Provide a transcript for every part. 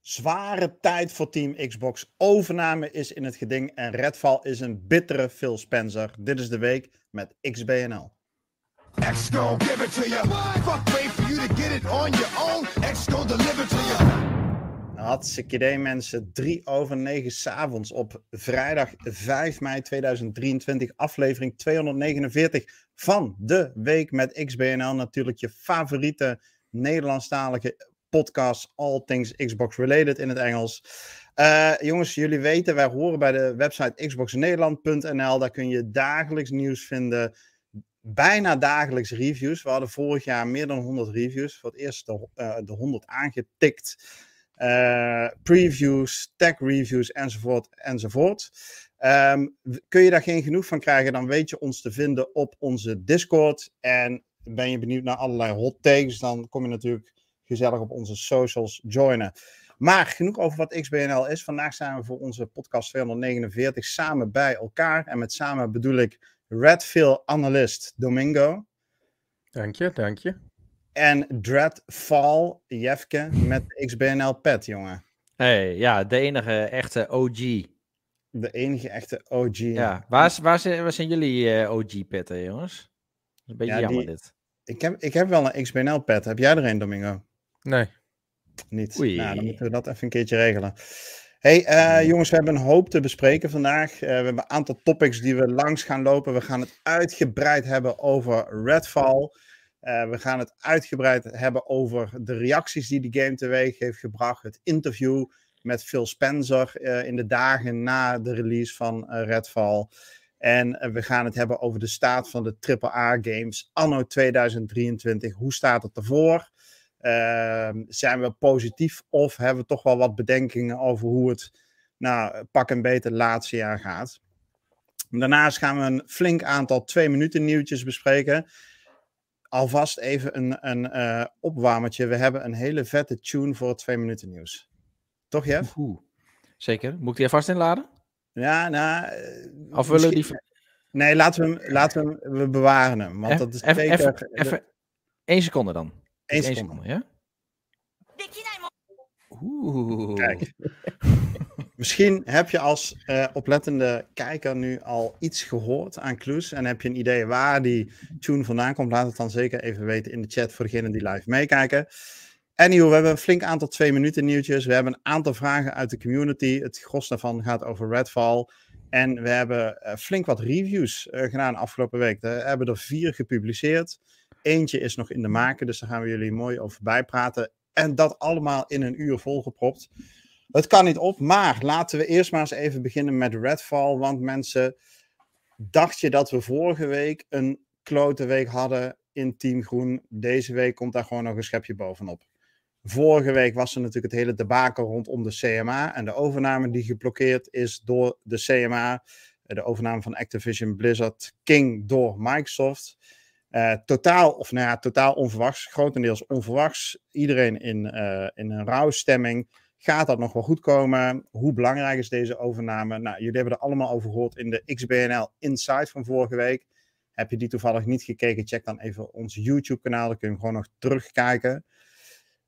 Zware tijd voor Team Xbox. Overname is in het geding en Redfall is een bittere Phil Spencer. Dit is de week met XBNL. X give it to you. Fuck wait for you to get it on your own. X deliver to you. Hartstikke idee mensen. 3 over 9 s'avonds op vrijdag 5 mei 2023. Aflevering 249 van de week met XBNL. Natuurlijk je favoriete Nederlandstalige podcast All Things Xbox Related in het Engels. Uh, jongens, jullie weten, wij horen bij de website xboxnederland.nl. Daar kun je dagelijks nieuws vinden. Bijna dagelijks reviews. We hadden vorig jaar meer dan 100 reviews. Voor het eerst de, uh, de 100 aangetikt. Uh, previews, tech reviews enzovoort enzovoort. Um, kun je daar geen genoeg van krijgen, dan weet je ons te vinden op onze Discord. En ben je benieuwd naar allerlei hot takes, dan kom je natuurlijk gezellig op onze socials joinen. Maar genoeg over wat XBNL is. Vandaag zijn we voor onze podcast 249 samen bij elkaar. En met samen bedoel ik Redfield analyst Domingo. Dank je, dank je. En Dreadfall Jefke met XBNL pet, jongen. Hey, ja, de enige echte OG. De enige echte OG. Ja, waar, waar, zijn, waar zijn jullie uh, eh, OG-petten, jongens? Dat is een beetje jammer dit. Ik heb, ik heb wel een XBNL-pet. Heb jij er een, Domingo? Nee. Niet. Oei. Nou, dan moeten we dat even een keertje regelen. Hey uh, jongens, we hebben een hoop te bespreken vandaag. Uh, we hebben een aantal topics die we langs gaan lopen. We gaan het uitgebreid hebben over Redfall. Uh, we gaan het uitgebreid hebben over de reacties die de game teweeg heeft gebracht. Het interview met Phil Spencer in de dagen na de release van Redfall. En we gaan het hebben over de staat van de AAA-games anno 2023. Hoe staat het ervoor? Ehm, zijn we positief of hebben we toch wel wat bedenkingen over hoe het nou, pak een beter laatste jaar gaat? Daarnaast gaan we een flink aantal twee minuten nieuwtjes bespreken. Alvast even een, een uh, opwarmertje. We hebben een hele vette tune voor het twee minuten nieuws. Toch Jeff? Oeh, zeker. Moet ik die vast inladen? Ja, nou... Eh, of willen die... Nee, laten we hem, laten we hem we bewaren hem. Want dat is even, even, even één seconde dan. Eén seconde. ja? Oeh. Kijk. Misschien heb je als uh, oplettende kijker nu al iets gehoord aan Kloes en heb je een idee waar die tune vandaan komt. Laat het dan zeker even weten in de chat voor degenen die live meekijken. Anyhow, we hebben een flink aantal twee minuten nieuwtjes. We hebben een aantal vragen uit de community. Het gros daarvan gaat over Redfall. En we hebben uh, flink wat reviews uh, gedaan afgelopen week. We hebben er vier gepubliceerd. Eentje is nog in de maken, dus daar gaan we jullie mooi over bijpraten. En dat allemaal in een uur volgepropt. Het kan niet op, maar laten we eerst maar eens even beginnen met Redfall. Want mensen, dacht je dat we vorige week een klote week hadden in Team Groen? Deze week komt daar gewoon nog een schepje bovenop. Vorige week was er natuurlijk het hele debakel rondom de CMA en de overname die geblokkeerd is door de CMA. De overname van Activision Blizzard King door Microsoft. Uh, totaal, of nou ja, totaal onverwachts, grotendeels onverwachts. Iedereen in, uh, in een rouwstemming. Gaat dat nog wel goed komen? Hoe belangrijk is deze overname? Nou, jullie hebben er allemaal over gehoord in de XBNL Insight van vorige week. Heb je die toevallig niet gekeken? Check dan even ons YouTube-kanaal. Dan kun je gewoon nog terugkijken.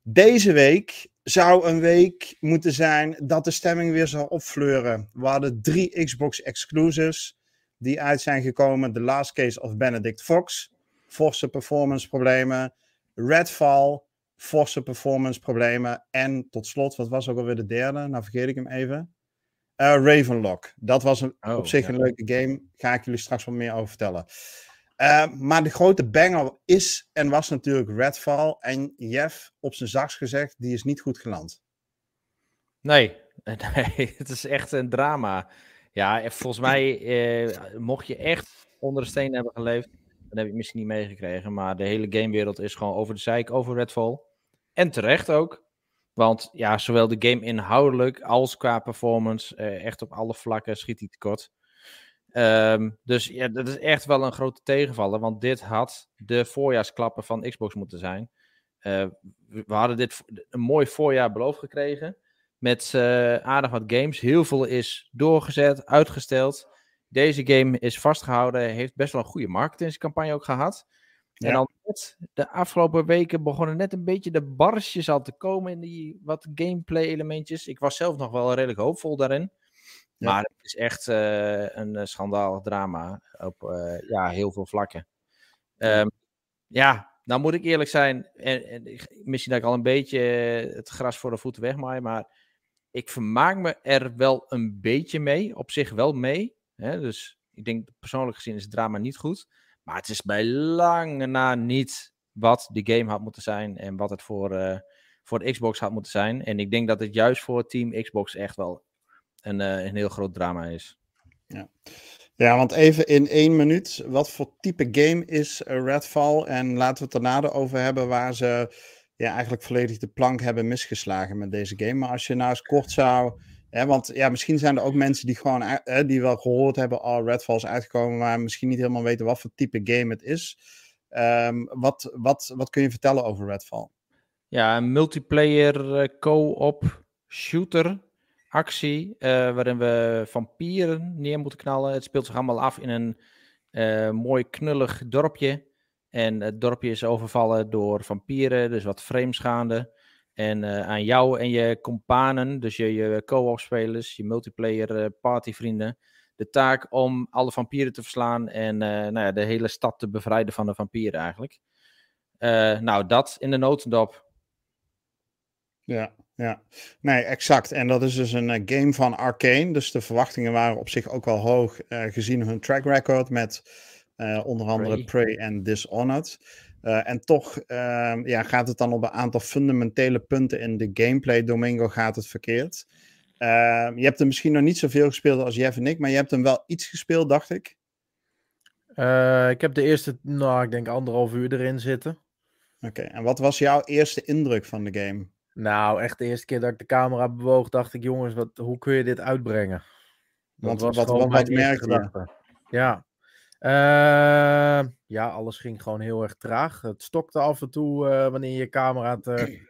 Deze week zou een week moeten zijn dat de stemming weer zou opfleuren. We hadden drie Xbox exclusives die uit zijn gekomen. The Last Case of Benedict Fox forse performance problemen. Redfall, forse performance problemen. En tot slot, wat was ook alweer de derde? Nou vergeet ik hem even. Uh, Ravenlock. Dat was een, oh, op zich een leuke game. Ga ik jullie straks wat meer over vertellen. Uh, maar de grote banger is en was natuurlijk Redfall. En Jeff, op zijn zachts gezegd, die is niet goed geland. Nee, nee het is echt een drama. Ja, volgens mij, eh, mocht je echt onder de steen hebben geleefd, dat heb ik misschien niet meegekregen. Maar de hele gamewereld is gewoon over de zeik over Redfall. En terecht ook. Want ja, zowel de game inhoudelijk als qua performance, eh, echt op alle vlakken schiet hij tekort. Um, dus ja, dat is echt wel een grote tegenvaller. Want dit had de voorjaarsklappen van Xbox moeten zijn. Uh, we hadden dit een mooi voorjaar beloofd gekregen. Met uh, aardig wat games. Heel veel is doorgezet, uitgesteld. Deze game is vastgehouden, heeft best wel een goede marketingcampagne ook gehad. En dan net de afgelopen weken begonnen net een beetje de barsjes al te komen in die wat gameplay elementjes. Ik was zelf nog wel redelijk hoopvol daarin. Maar het is echt uh, een schandalig drama op uh, ja, heel veel vlakken. Um, ja, nou moet ik eerlijk zijn, en, en, misschien dat ik al een beetje het gras voor de voeten wegmaai, maar ik vermaak me er wel een beetje mee, op zich wel mee. Hè? Dus ik denk persoonlijk gezien is het drama niet goed. Maar het is bij lange na niet wat de game had moeten zijn en wat het voor, uh, voor de Xbox had moeten zijn. En ik denk dat het juist voor Team Xbox echt wel een, uh, een heel groot drama is. Ja. ja, want even in één minuut, wat voor type game is Redfall? En laten we het daarna erover hebben waar ze ja, eigenlijk volledig de plank hebben misgeslagen met deze game. Maar als je nou eens kort zou ja, want ja, misschien zijn er ook mensen die gewoon eh, die wel gehoord hebben, oh, Redfall is uitgekomen, maar misschien niet helemaal weten wat voor type game het is. Um, wat, wat, wat kun je vertellen over Redfall? Ja, een multiplayer uh, co-op shooter actie, uh, waarin we vampieren neer moeten knallen. Het speelt zich allemaal af in een uh, mooi knullig dorpje. En het dorpje is overvallen door vampieren, dus wat frames en uh, aan jou en je companen, dus je, je co-op spelers, je multiplayer uh, partyvrienden, de taak om alle vampieren te verslaan en uh, nou ja, de hele stad te bevrijden van de vampieren eigenlijk. nou, dat in de notendop. Ja, ja. Nee, exact. En dat is dus een game van Arcane. Dus de verwachtingen waren op zich ook wel hoog gezien hun track record met onder andere Prey, Prey en Dishonored. Uh, en toch uh, ja, gaat het dan op een aantal fundamentele punten in de gameplay Domingo gaat het verkeerd. Uh, je hebt hem misschien nog niet zoveel gespeeld als Jeff en ik, maar je hebt hem wel iets gespeeld, dacht ik. Eh, ik heb de eerste, nou, ik denk anderhalf uur erin zitten. Oké, en wat was jouw eerste indruk van de game? Nou, echt de eerste keer dat ik de camera bewoog, dacht ik, jongens, wat, hoe kun je dit uitbrengen? Want wat, wat, wat, wat merkte je? Ja, uh, ja, alles ging gewoon heel erg traag. Het stokte af en toe uh, wanneer je camera te,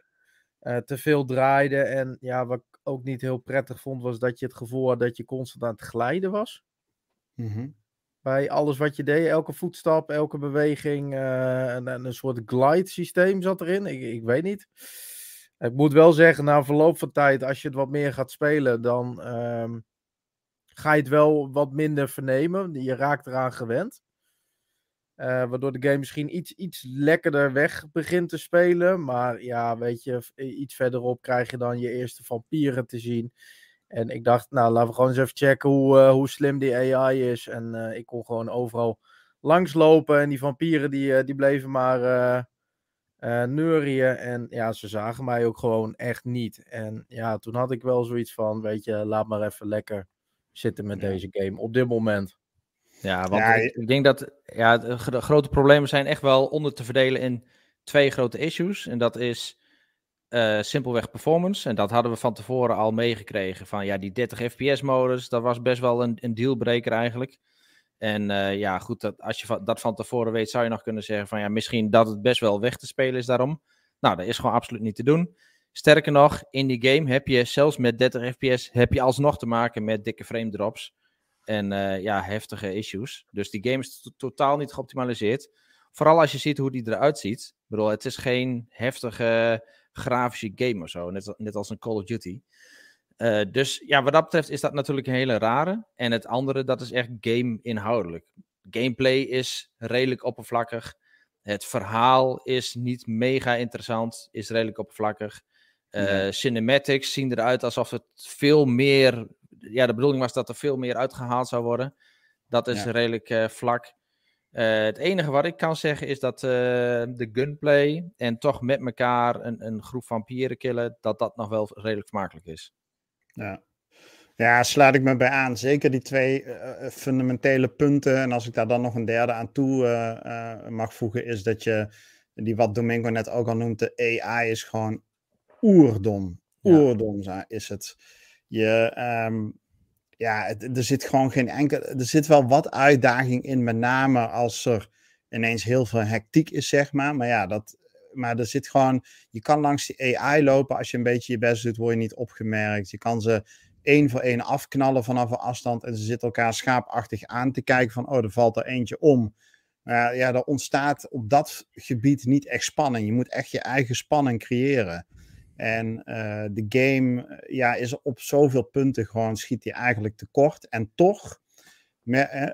uh, te veel draaide. En ja, wat ik ook niet heel prettig vond, was dat je het gevoel had dat je constant aan het glijden was. Mm -hmm. Bij alles wat je deed, elke voetstap, elke beweging. En, en, een soort glide systeem zat erin. Ik, ik weet niet. Ik moet wel zeggen, na verloop van tijd, als je het wat meer gaat spelen, dan. Ehm, ga je het wel wat minder vernemen. Je raakt eraan gewend. Uh, waardoor de game misschien iets, iets lekkerder weg begint te spelen. Maar ja, weet je, iets verderop krijg je dan je eerste vampieren te zien. En ik dacht, nou, laten we gewoon eens even checken hoe, uh, hoe slim die AI is. En uh, ik kon gewoon overal langslopen. En die vampieren die, die bleven maar neurien. En ja, ze zagen mij ook gewoon echt niet. En ja, toen had ik wel zoiets van, weet je, laat maar even lekker zitten met deze game op dit moment. Ja, want ja, ik, ik, denk dat ja, de, de, grote problemen zijn echt wel onder te verdelen in twee grote issues. En dat is uh, simpelweg performance. En dat hadden we van tevoren al meegekregen. Van ja, die 30 fps-modus, dat was best wel een, een dealbreaker eigenlijk. En uh, ja, goed, dat, als je dat van tevoren weet, zou je nog kunnen zeggen van ja, misschien dat het best wel weg te spelen is daarom. Nou, dat is gewoon absoluut niet te doen. Sterker nog, in die game heb je zelfs met 30 fps heb je alsnog te maken met dikke frame drops en uh, ja, heftige issues. Dus die game is totaal niet geoptimaliseerd. Vooral als je ziet hoe die eruit ziet. Ik bedoel, het is geen heftige grafische game of zo, net, net als een Call of Duty. Uh, dus ja, wat dat betreft is dat natuurlijk een hele rare. En het andere, dat is echt game inhoudelijk. Gameplay is redelijk oppervlakkig. Het verhaal is niet mega interessant, is redelijk oppervlakkig. Uh, cinematics zien eruit alsof het veel meer. Ja, de bedoeling was dat er veel meer uitgehaald zou worden. Dat is ja. redelijk uh, vlak. Uh, het enige wat ik kan zeggen is dat de gunplay en toch met elkaar een, een groep vampieren killen, dat dat nog wel redelijk smakelijk is. Ja. Ja, sluit ik me bij aan. Zeker die twee fundamentele punten. En als ik daar dan nog een derde aan toe mag voegen, is dat je, die wat Domingo net ook al noemt, de AI is gewoon oerdom. Oerdom ja. is het. Je, um, ja, er zit gewoon geen enkel. Er zit wel wat uitdaging in, met name als er ineens heel veel hectiek is, zeg maar. Maar ja, dat. Maar er zit gewoon. Je kan langs die AI lopen. Als je een beetje je best doet, word je niet opgemerkt. Je kan ze één voor één afknallen vanaf een afstand. En ze zitten elkaar schaapachtig aan te kijken van, oh, er valt er eentje om. Maar ja, er ontstaat op dat gebied niet echt spanning. Je moet echt je eigen spanning creëren. En uh, de game ja, is op zoveel punten gewoon schiet hij eigenlijk tekort. En toch,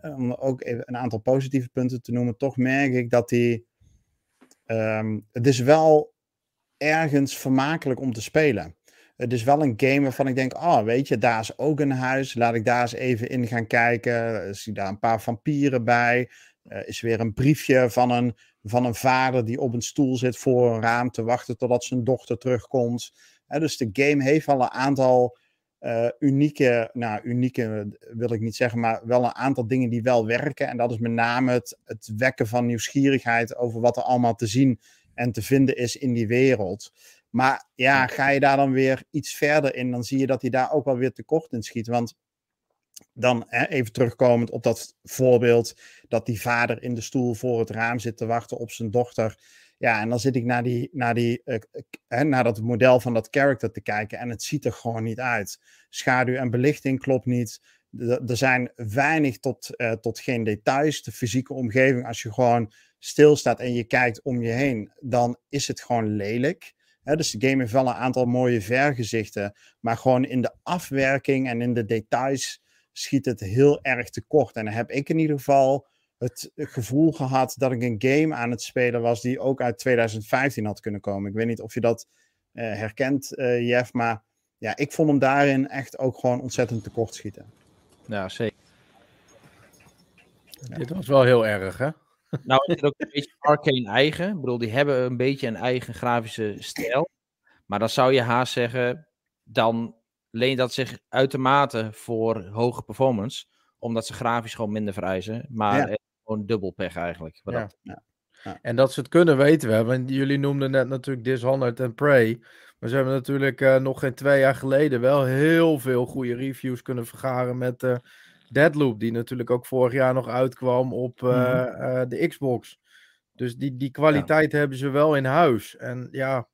om ook even een aantal positieve punten te noemen, toch merk ik dat hij. Um, het is wel ergens vermakelijk om te spelen. Het is wel een game waarvan ik denk, oh, weet je, daar is ook een huis. Laat ik daar eens even in gaan kijken. Zie daar een paar vampieren bij. Uh, is weer een briefje van een, van een vader die op een stoel zit voor een raam te wachten totdat zijn dochter terugkomt. Dus de game heeft al een aantal uh, unieke, nou unieke wil ik niet zeggen, maar wel een aantal dingen die wel werken. En dat is met name het, het wekken van nieuwsgierigheid over wat er allemaal te zien en te vinden is in die wereld. Maar ja, ga je daar dan weer iets verder in, dan zie je dat hij daar ook wel weer tekort in schiet. Want dan hè, even terugkomend op dat voorbeeld dat die vader in de stoel voor het raam zit te wachten op zijn dochter. Ja, en dan zit ik naar, die, naar, die, uh, hè, naar dat model van dat character te kijken en het ziet er gewoon niet uit. Schaduw en belichting klopt niet. er zijn weinig tot, uh, tot geen details. De fysieke omgeving, als je gewoon stilstaat en je kijkt om je heen, dan is het gewoon lelijk dus de game heeft wel een aantal mooie vergezichten, maar gewoon in de afwerking en in de details schiet het heel erg tekort. En dan heb ik in ieder geval het gevoel gehad dat ik een game aan het spelen was die ook uit 2015 had kunnen komen. Ik weet niet of je dat uh, herkent, uh, Jeff, maar ja, ik vond hem daarin echt ook gewoon ontzettend tekort schieten. Ja, zeker. Ja. Dit was wel heel erg, hè? Nou, is het ook een beetje arcane eigen. Ik bedoel, die hebben een beetje een eigen grafische stijl. Maar dan zou je haast zeggen, dan leent dat zich uitermate voor hoge performance. Omdat ze grafisch gewoon minder vereisen. Maar ja. gewoon dubbel pech eigenlijk. Ja. Dat... Ja. Ja. En dat ze het kunnen weten we. Want jullie noemden net natuurlijk Dishonored en Prey. Maar ze hebben natuurlijk uh, nog geen twee jaar geleden wel heel veel goede reviews kunnen vergaren met... Uh, Deadloop, die natuurlijk ook vorig jaar nog uitkwam op uh, uh, de Xbox. Dus die, die kwaliteit ja. hebben ze wel in huis. En ja,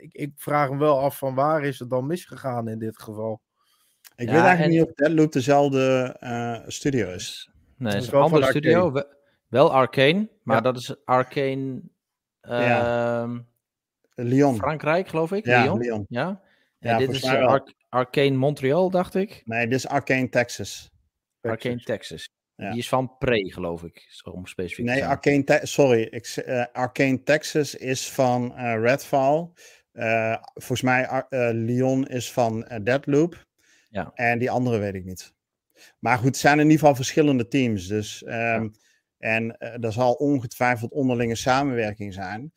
ik, ik vraag me wel af van waar is het dan misgegaan in dit geval? Ik ja, weet eigenlijk en... niet of Deadloop dezelfde uh, studio is. Nee, het is een andere studio. Wel, wel Arcane, maar ja. dat is Arcane... ja. Ehm, Lyon. Frankrijk, geloof ik. Ja, Lyon. Lyon. Ja? Ja, dit is Ar Arcane Montreal, dacht ik. Nee, dit is Arcane Texas. Arcane Texas. Ja. Die is van Pre, geloof ik. Om specifiek nee, Arcane Te sorry. Ik, uh, Arcane Texas is van uh, Redfall. Uh, volgens mij Lyon is van Deadloop. Ja. En die andere weet ik niet. Maar goed, het zijn in ieder geval verschillende teams. Dus, um, ja. En er zal ongetwijfeld onderlinge samenwerking zijn.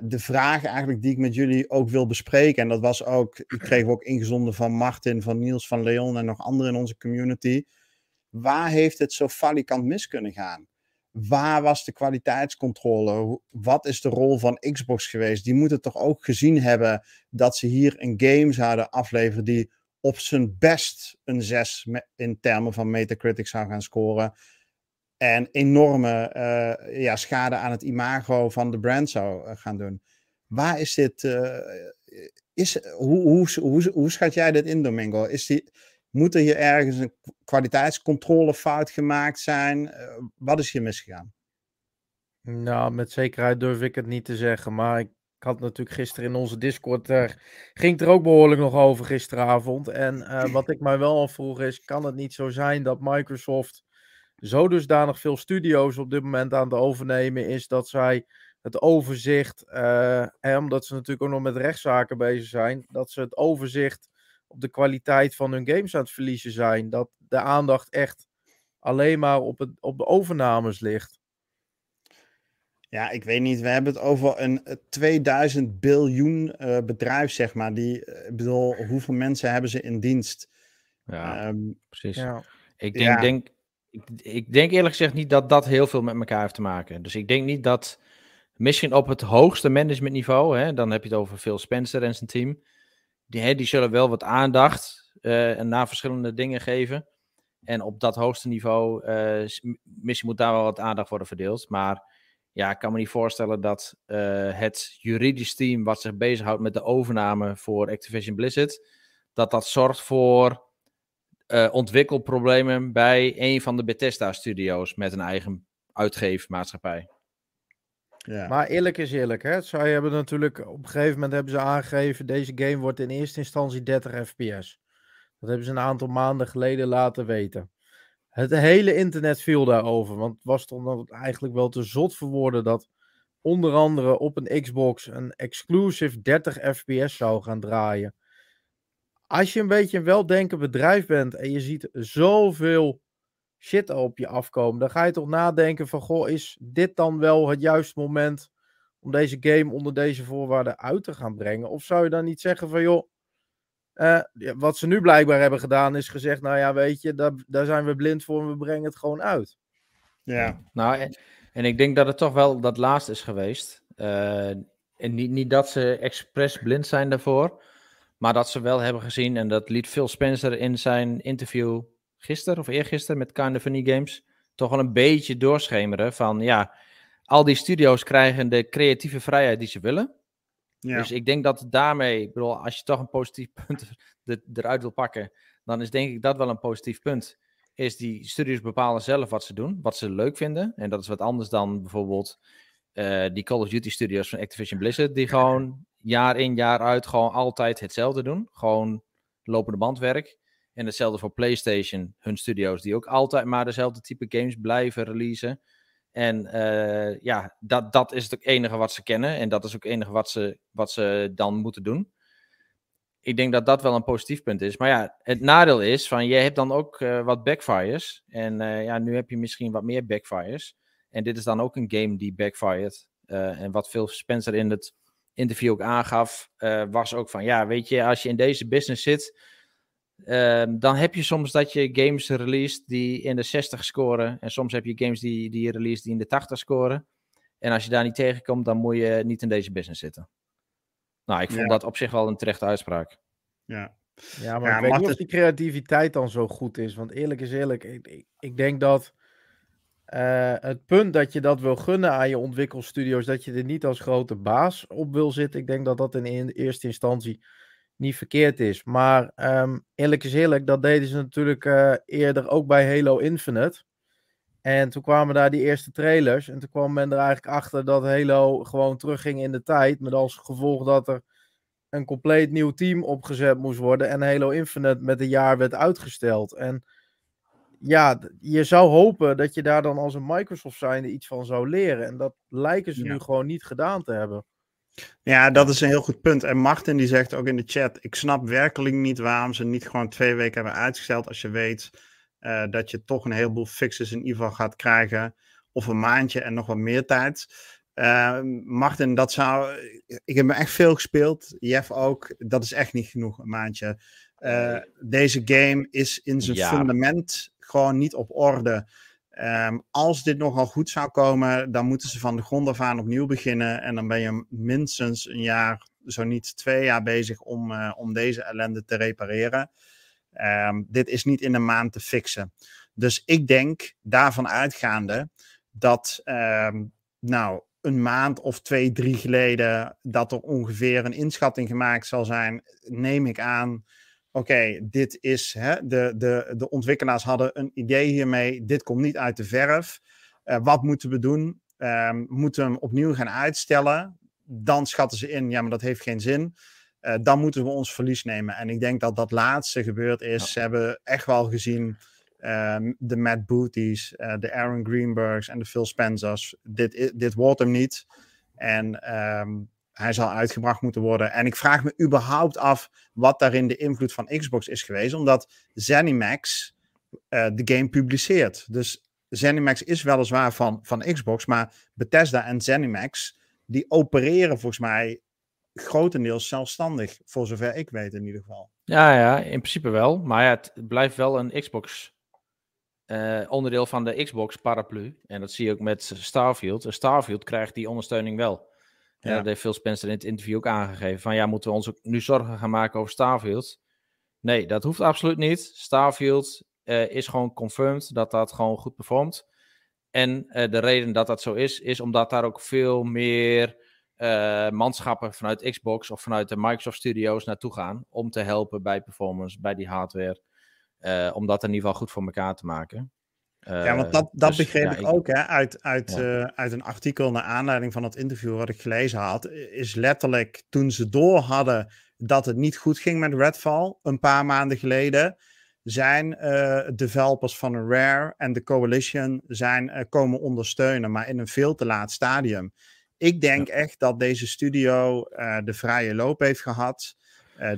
de vraag eigenlijk die ik met jullie ook wil bespreken, en dat was ook, ik kreeg ook ingezonden van Martin, van Niels, van Leon en nog anderen in onze community waar heeft het zo falikant mis kunnen gaan? Waar was de kwaliteitscontrole? Wat is de rol van Xbox geweest? Die moeten toch ook gezien hebben dat ze hier een game zouden afleveren die op zijn best een 6 in termen van Metacritic zou gaan scoren. En enorme uh, ja, schade aan het imago van de brand zou uh, gaan doen. Waar is dit? Uh, is, hoe, hoe, hoe, hoe schat jij dit in, Domingo? Is die, moet er hier ergens een kwaliteitscontrolefout gemaakt zijn? Uh, wat is hier misgegaan? Nou, met zekerheid durf ik het niet te zeggen. Maar ik had natuurlijk gisteren in onze Discord. Uh, ging het er ook behoorlijk nog over gisteravond. En uh, wat ik mij wel afvroeg is: kan het niet zo zijn dat Microsoft zo dusdanig veel studio's op dit moment aan het overnemen is dat zij het overzicht, omdat ze natuurlijk ook nog met rechtszaken bezig zijn, dat ze het overzicht op de kwaliteit van hun games aan het verliezen zijn. Dat de aandacht echt alleen maar op, het, op de overnames ligt. Ja, ik weet niet. We hebben het over een 2000 biljoen uh, bedrijf, zeg maar. Die, uh, ik bedoel, hoeveel mensen hebben ze in dienst? Ja, um, precies. Ja. Ik, denk, ja. denk, ik, ik, denk eerlijk gezegd niet dat dat heel veel met elkaar heeft te maken. Dus ik denk niet dat, misschien op het hoogste managementniveau, hè, dan heb je het over Phil Spencer en zijn team die, hè, die zullen wel wat aandacht uh, naar verschillende dingen geven. En op dat hoogste niveau, uh, misschien moet daar wel wat aandacht worden verdeeld. Maar ja, ik kan me niet voorstellen dat uh, het juridisch team wat zich bezighoudt met de overname voor Activision Blizzard, dat dat zorgt voor ontwikkelproblemen bij een van de Bethesda-studio's met een eigen uitgeefmaatschappij. Maar eerlijk is eerlijk, hè? zij hebben natuurlijk op een gegeven moment hebben ze aangegeven, deze game wordt in eerste instantie 30 fps. Dat hebben ze een aantal maanden geleden laten weten. Het hele internet viel daarover, want het was toch eigenlijk wel te zot voor woorden dat onder andere op een Xbox een exclusive 30 fps zou gaan draaien. Als je een beetje een weldenkend bedrijf bent en je ziet zoveel shit op je afkomen, dan ga je toch nadenken van, goh, is dit dan wel het juiste moment om deze game onder deze voorwaarden uit te gaan brengen? Of zou je dan niet zeggen van, joh, uh, wat ze nu blijkbaar hebben gedaan is gezegd, nou ja, weet je, daar, daar zijn we blind voor en we brengen het gewoon uit. Ja. Nou, en, en ik denk dat het toch wel dat laatste is geweest. Uh, en niet, niet dat ze expres blind zijn daarvoor, maar dat ze wel hebben gezien, en dat liet Phil Spencer in zijn interview gisteren of eergisteren met Kind of Funny Games toch wel een beetje doorschemeren van ja, al die studio's krijgen de creatieve vrijheid die ze willen. Ja. Dus ik denk dat daarmee, ik bedoel, als je toch een positief punt eruit wil pakken, dan is denk ik dat wel een positief punt. Is die studios bepalen zelf wat ze doen, wat ze leuk vinden. En dat is wat anders dan bijvoorbeeld uh, die Call of Duty studios van Activision Blizzard, die gewoon jaar in jaar uit gewoon altijd hetzelfde doen. Gewoon lopende bandwerk. En hetzelfde voor PlayStation, hun studio's, die ook altijd maar dezelfde type games blijven releasen. En uh, ja, dat, dat is het enige wat ze kennen. En dat is ook het enige wat ze, wat ze dan moeten doen. Ik denk dat dat wel een positief punt is. Maar ja, het nadeel is van je hebt dan ook uh, wat backfires. En uh, ja, nu heb je misschien wat meer backfires. En dit is dan ook een game die backfired. en wat Phil Spencer in het interview ook aangaf, was ook van ja, weet je, als je in deze business zit Ehm, dan heb je soms dat je games release die in de 60 scoren. En soms heb je games die, die je release die in de 80 scoren. En als je daar niet tegenkomt, dan moet je niet in deze business zitten. Nou, ik vond dat op zich wel een terechte uitspraak. Ja, ja maar ik weet niet of die creativiteit dan zo goed is. Want eerlijk is eerlijk, ik, ik, ik denk dat uh, het punt dat je dat wil gunnen aan je ontwikkelstudio's, dat je er niet als grote baas op wil zitten, ik denk dat dat in eerste instantie niet verkeerd is. Maar um, eerlijk is eerlijk, dat deden ze natuurlijk uh, eerder ook bij Halo Infinite. En toen kwamen daar die eerste trailers. En toen kwam men er eigenlijk achter dat Halo gewoon terugging in de tijd. Met als gevolg dat er een compleet nieuw team opgezet moest worden. En Halo Infinite met een jaar werd uitgesteld. En ja, je zou hopen dat je daar dan als een Microsoft zijnde iets van zou leren. En dat lijken ze nu gewoon niet gedaan te hebben. Ja, dat is een heel goed punt. En Martin die zegt ook in de chat: Ik snap werkelijk niet waarom ze niet gewoon twee weken hebben uitgesteld. Als je weet uh, dat je toch een heleboel fixes in ieder geval gaat krijgen. Of een maandje en nog wat meer tijd. Uh, Martin, dat zou. Ik heb me echt veel gespeeld. Jeff ook. Dat is echt niet genoeg, een maandje. Uh, deze game is in zijn ja. fundament gewoon niet op orde. Um, als dit nogal goed zou komen, dan moeten ze van de grond af aan opnieuw beginnen. En dan ben je minstens een jaar, zo niet twee jaar bezig om, uh, om deze ellende te repareren. Um, dit is niet in een maand te fixen. Dus ik denk daarvan uitgaande dat, um, nou, een maand of twee, drie geleden, dat er ongeveer een inschatting gemaakt zal zijn, neem ik aan oké, dit is, hè, de, de, de ontwikkelaars hadden een idee hiermee, dit komt niet uit de verf. Uh, wat moeten we doen? Um, moeten we hem opnieuw gaan uitstellen? Dan schatten ze in, ja, maar dat heeft geen zin. Uh, dan moeten we ons verlies nemen. En ik denk dat dat laatste gebeurd is. Ja. Ze hebben echt wel gezien um, de Matt Booties, uh, de Aaron Greenbergs en de Phil Spencers. Dit, dit wordt hem niet. En um, hij zal uitgebracht moeten worden. En ik vraag me überhaupt af wat daarin de invloed van Xbox is geweest, omdat ZeniMax uh, de game publiceert. Dus ZeniMax is weliswaar van, van Xbox, maar Bethesda en ZeniMax, die opereren volgens mij grotendeels zelfstandig, voor zover ik weet in ieder geval. Ja, ja, in principe wel. Maar ja, het blijft wel een Xbox uh, onderdeel van de Xbox paraplu. En dat zie je ook met Starfield. Starfield krijgt die ondersteuning wel. Ja. dat heeft Phil Spencer in het interview ook aangegeven. Van ja, moeten we ons ook nu zorgen gaan maken over Starfield? Nee, dat hoeft absoluut niet. Starfield uh, is gewoon confirmed dat dat gewoon goed performt. En uh, de reden dat dat zo is, is omdat daar ook veel meer uh, manschappen vanuit Xbox of vanuit de Microsoft Studios naartoe gaan. Om te helpen bij performance, bij die hardware. om dat in ieder geval goed voor elkaar te maken. Ja, want dat, dat dus, begreep ik ook hè, uit, uit, uit een artikel naar aanleiding van het interview wat ik gelezen had. Is letterlijk toen ze door hadden dat het niet goed ging met Redfall, een paar maanden geleden, zijn uh, developers van Rare en de Coalition zijn uh, komen ondersteunen, maar in een veel te laat stadium. Ik denk echt dat deze studio de vrije loop heeft gehad.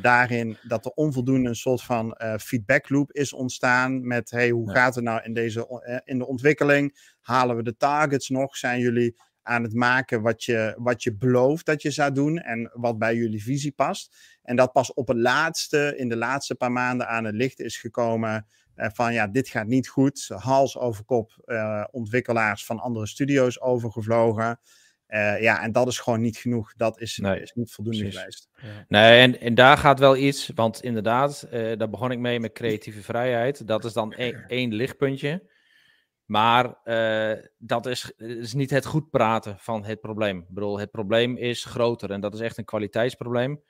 Daarin dat er onvoldoende een soort van feedback loop is ontstaan met hey, hoe gaat het nou in, deze, in de ontwikkeling? Halen we de targets nog? Zijn jullie aan het maken wat je, wat je belooft dat je zou doen en wat bij jullie visie past. En dat pas op het laatste, in de laatste paar maanden aan het licht is gekomen eh, van ja, dit gaat niet goed. Hals over kop eh, ontwikkelaars van andere studio's overgevlogen. Uh, ja, en dat is gewoon niet genoeg. Dat is, is niet voldoende geweest. Nee, en, en daar gaat wel iets. Want inderdaad, uh, daar begon ik mee met creatieve vrijheid. Dat is dan e-, één lichtpuntje. Maar uh, dat is, is niet het goed praten van het probleem. Ik bedoel, het probleem is groter en dat is echt een kwaliteitsprobleem.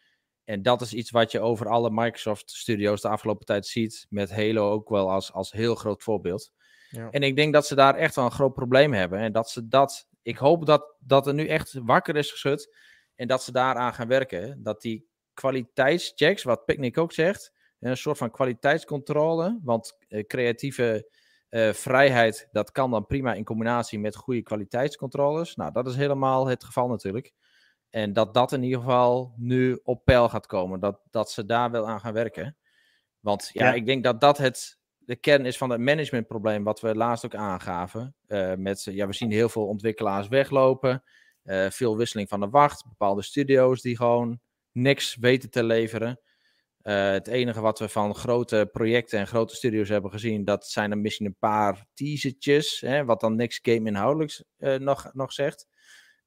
En dat is iets wat je over alle Microsoft Studios de afgelopen tijd ziet. Met Halo ook wel als, als heel groot voorbeeld. Ja. En ik denk dat ze daar echt wel een groot probleem hebben. En dat ze dat. Ik hoop dat, dat er nu echt wakker is geschud. En dat ze daaraan gaan werken. Dat die kwaliteitschecks, wat Picnic ook zegt. Een soort van kwaliteitscontrole. Want uh, creatieve uh, vrijheid, dat kan dan prima in combinatie met goede kwaliteitscontroles. Nou, dat is helemaal het geval natuurlijk. En dat dat in ieder geval nu op peil gaat komen. Dat, dat ze daar wel aan gaan werken. Want ja, ik denk dat dat het, de kern is van het managementprobleem. Wat we laatst ook aangaven. Uh, met, ja, we zien heel veel ontwikkelaars weglopen. Uh, veel wisseling van de wacht. Bepaalde studio's die gewoon niks weten te leveren. Uh, het enige wat we van grote projecten en grote studios hebben gezien, dat zijn er misschien een paar teasertjes, hè, wat dan niks game inhoudelijks uh, nog, nog zegt.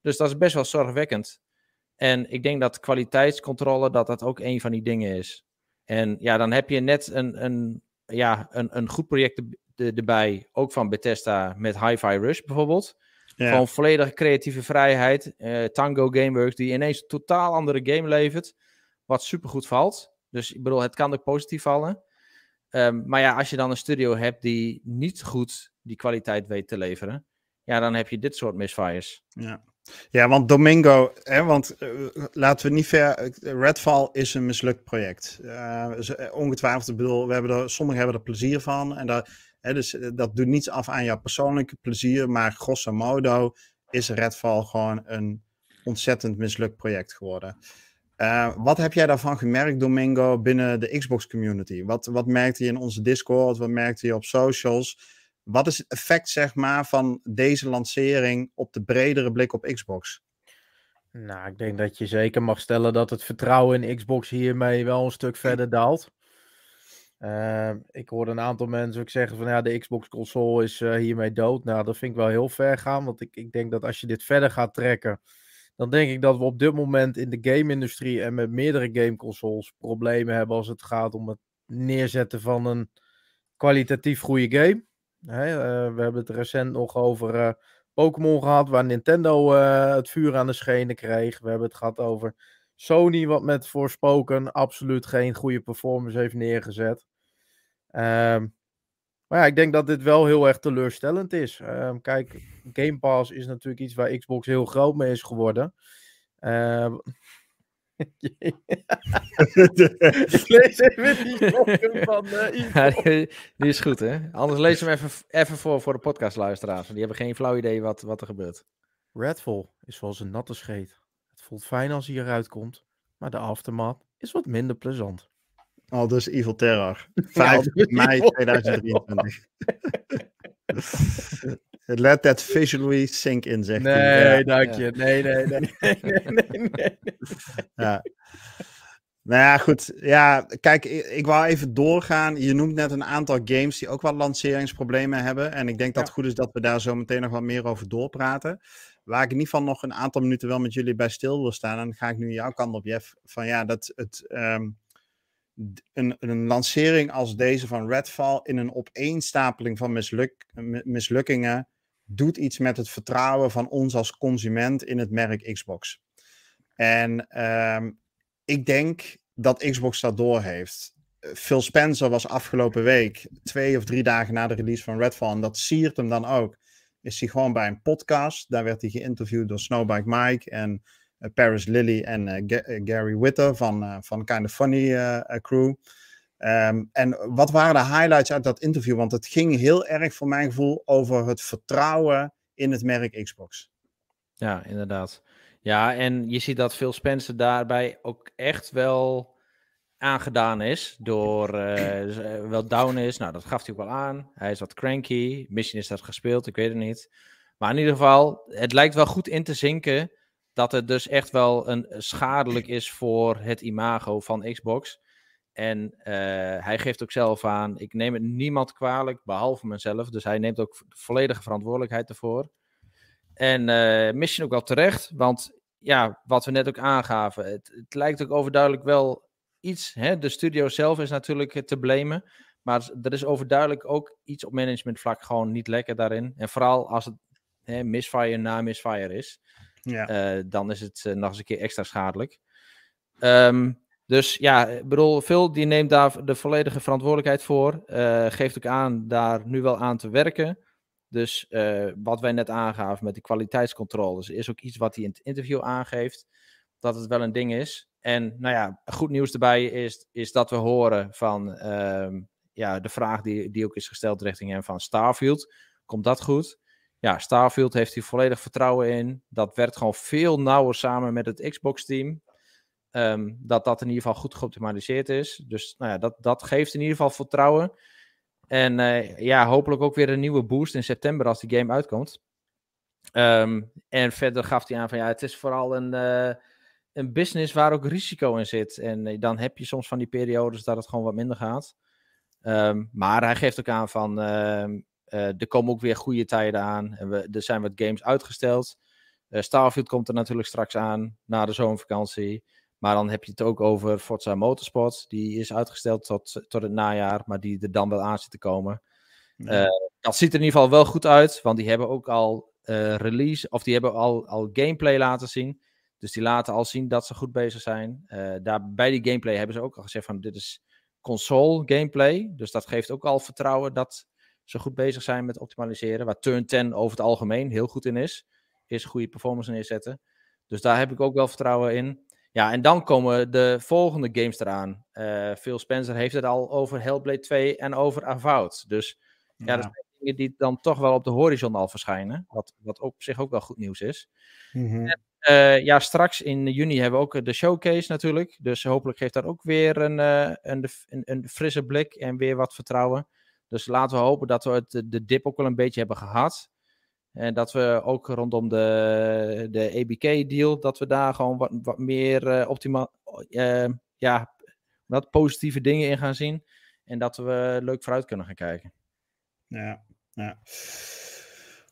Dus dat is best wel zorgwekkend. En ik denk dat kwaliteitscontrole, dat dat ook een van die dingen is. En ja, dan heb je net een, een, ja, een, een goed project erbij, ook van Bethesda met Hi-Fi Rush bijvoorbeeld. Ja. Gewoon volledige creatieve vrijheid. Uh, Tango Gameworks, die ineens een totaal andere game levert, wat supergoed valt. Dus ik bedoel, het kan ook positief vallen. Um, maar ja, als je dan een studio hebt die niet goed die kwaliteit weet te leveren, ja, dan heb je dit soort misfires. Ja. Ja, want Domingo, hè, want uh, laten we niet ver. Redfall is een mislukt project. Uh, ongetwijfeld, ik bedoel, we hebben er, sommigen hebben er plezier van. En dat, hè, dus, dat doet niets af aan jouw persoonlijke plezier. Maar grosso modo is Redfall gewoon een ontzettend mislukt project geworden. Wat heb jij daarvan gemerkt, Domingo, binnen de Xbox community? Wat, wat merkte je in onze Discord? Wat merkte je op socials? Wat is het effect, zeg maar, van deze lancering op de bredere blik op Xbox? Nou, ik denk dat je zeker mag stellen dat het vertrouwen in Xbox hiermee wel een stuk verder daalt. Uh, ik hoorde een aantal mensen ook zeggen van ja, de Xbox console is uh, hiermee dood. Nou, dat vind ik wel heel ver gaan, want ik, ik denk dat als je dit verder gaat trekken, dan denk ik dat we op dit moment in de game-industrie en met meerdere gameconsoles problemen hebben als het gaat om het neerzetten van een kwalitatief goede game. Uh, we hebben het recent nog over uh, Pokémon gehad, waar Nintendo uh, het vuur aan de schenen kreeg. We hebben het gehad over Sony, wat met Forspoken absoluut geen goede performance heeft neergezet. Ehm, maar ja, ik denk dat dit wel heel erg teleurstellend is. Uh, kijk, Game Pass is natuurlijk iets waar Xbox heel groot mee is geworden. Uh, ik lees even die van uh, ja, die, die, is goed, hè? Anders lees hem even, even voor voor de podcastluisteraars. Die hebben geen flauw idee wat, wat er gebeurt. Redfall is zoals een natte scheet. Het voelt fijn als hij eruit komt, maar de aftermath is wat minder plezant. Al dus Evil Terror. 5 mei 2023. Let that visually sink in, zegt nee, hij. Nee, dank je. Nee, nee, nee. nee, nee, nee, Ja. Nou ja, goed. Ja, kijk, ik, ik wou even doorgaan. Je noemt net een aantal games die ook wel lanceringsproblemen hebben. En ik denk dat het goed is dat we daar zo meteen nog wat meer over doorpraten. Waar ik in ieder geval nog een aantal minuten wel met jullie bij stil wil staan. En dan ga ik nu jouw kant op, Jeff. Van ja, dat het... Um, een, een lancering als deze van Redfall in een opeenstapeling van misluk, mislukkingen doet iets met het vertrouwen van ons als consument in het merk Xbox. En um, ik denk dat Xbox dat door heeft. Phil Spencer was afgelopen week, twee of drie dagen na de release van Redfall, en dat siert hem dan ook, is hij gewoon bij een podcast. Daar werd hij geïnterviewd door Snowbike Mike en uh, Paris Lilly en uh, Gary Witter van, van Kind of Funny Crew. Um, en wat waren de highlights uit dat interview? Want het ging heel erg voor mijn gevoel over het vertrouwen in het merk Xbox. Ja, inderdaad. Ja, en je ziet dat Phil Spencer daarbij ook echt wel aangedaan is door uh, wel down is. Nou, dat gaf hij ook wel aan. Hij is wat cranky. Misschien is dat gespeeld, ik weet het niet. Maar in ieder geval, het lijkt wel goed in te zinken dat het dus echt wel een schadelijk is voor het imago van Xbox. En uh, hij geeft ook zelf aan, ik neem het niemand kwalijk, behalve mezelf. Dus hij neemt ook de volledige verantwoordelijkheid ervoor. En uh, misschien ook wel terecht, want ja, wat we net ook aangaven, het, het lijkt ook overduidelijk wel iets. Hè? De studio zelf is natuurlijk te blamen. Maar er is overduidelijk ook iets op managementvlak gewoon niet lekker daarin. En vooral als het hè, misfire na misfire is. Ja. Uh, dan is het nog eens een keer extra schadelijk. Um, dus ja, ik bedoel, Phil die neemt daar de volledige verantwoordelijkheid voor. Uh, geeft ook aan daar nu wel aan te werken. Dus wat wij net aangaven met die kwaliteitscontroles is ook iets wat hij in het interview aangeeft. Dat het wel een ding is. En nou ja, goed nieuws erbij is, is dat we horen van uh, ja, de vraag die, die ook is gesteld richting hem van Starfield. Komt dat goed? Ja, Starfield heeft hier volledig vertrouwen in. Dat werkt gewoon veel nauwer samen met het Xbox-team. Um, dat dat in ieder geval goed geoptimaliseerd is. Dus nou ja, dat, dat geeft in ieder geval vertrouwen. En uh, ja, hopelijk ook weer een nieuwe boost in september als die game uitkomt. Um, en verder gaf hij aan van ja, het is vooral een... Uh, een business waar ook risico in zit. En eh, dan heb je soms van die periodes dat het gewoon wat minder gaat. Um, maar hij geeft ook aan van er komen ook weer goede tijden aan. En we, er zijn wat games uitgesteld. Starfield komt er natuurlijk straks aan na de zomervakantie. Maar dan heb je het ook over Forza Motorsport. Die is uitgesteld tot, tot het najaar, maar die er dan wel aan zit te komen. Ja. dat ziet er in ieder geval wel goed uit, want die hebben ook al release, of die hebben al, al gameplay laten zien. Dus die laten al zien dat ze goed bezig zijn. Uh, daar, bij die gameplay hebben ze ook al gezegd van dit is console gameplay. Dus dat geeft ook al vertrouwen dat ze goed bezig zijn met optimaliseren. Waar Turn 10 over het algemeen heel goed in is. Is goede performance neerzetten. Dus daar heb ik ook wel vertrouwen in. Ja, en dan komen de volgende games eraan. Uh, Phil Spencer heeft het al over Hellblade 2 en over Avowed. Dus ja, ja dat zijn dingen die dan toch wel op de horizon al verschijnen. Wat, wat op zich ook wel goed nieuws is. Mm -hmm. en, uh, ja, straks in juni hebben we ook de showcase natuurlijk. Dus hopelijk geeft dat ook weer een, uh, een, een, een, frisse blik en weer wat vertrouwen. Dus laten we hopen dat we het, de dip ook wel een beetje hebben gehad. En dat we ook rondom de, de ABK-deal, dat we daar gewoon wat, wat meer uh, optimaal, ja, wat positieve dingen in gaan zien. En dat we leuk vooruit kunnen gaan kijken. Ja, ja.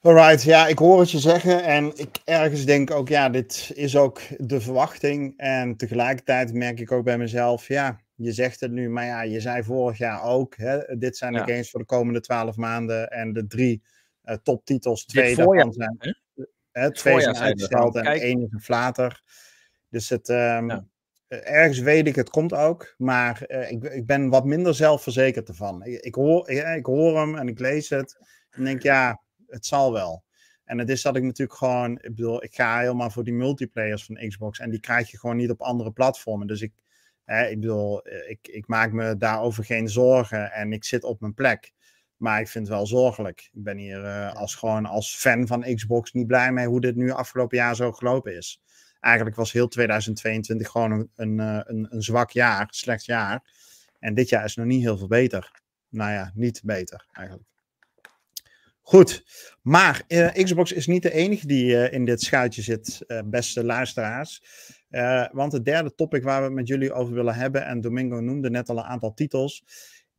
Alright, ja, ik hoor het je zeggen en ik ergens denk ook, ja, dit is ook de verwachting. En tegelijkertijd merk ik ook bij mezelf, ja, je zegt het nu, maar ja, je zei vorig jaar ook, hè, dit zijn ja. de games voor de komende twaalf maanden en de drie toptitels, twee daarvan zijn, hè? Twee zijn uitgesteld en één is een flater. Dus het, um, ja. ergens weet ik, het komt ook, maar uh, ik, ik ben wat minder zelfverzekerd ervan. Ik, ik, hoor, ik, ik hoor hem en ik lees het en denk, ja, het zal wel. En het is dat ik natuurlijk gewoon, ik bedoel, ik ga helemaal voor die multiplayers van Xbox en die krijg je gewoon niet op andere platformen. Dus ik, hè, ik bedoel, ik, ik maak me daarover geen zorgen en ik zit op mijn plek. Maar ik vind het wel zorgelijk. Ik ben hier uh, als, gewoon als fan van Xbox niet blij mee hoe dit nu afgelopen jaar zo gelopen is. Eigenlijk was heel 2022 gewoon een, een, een, een zwak jaar, slecht jaar. En dit jaar is nog niet heel veel beter. Nou ja, niet beter eigenlijk. Goed, maar uh, Xbox is niet de enige die uh, in dit schuitje zit, uh, beste luisteraars. want het derde topic waar we het met jullie over willen hebben, en Domingo noemde net al een aantal titels,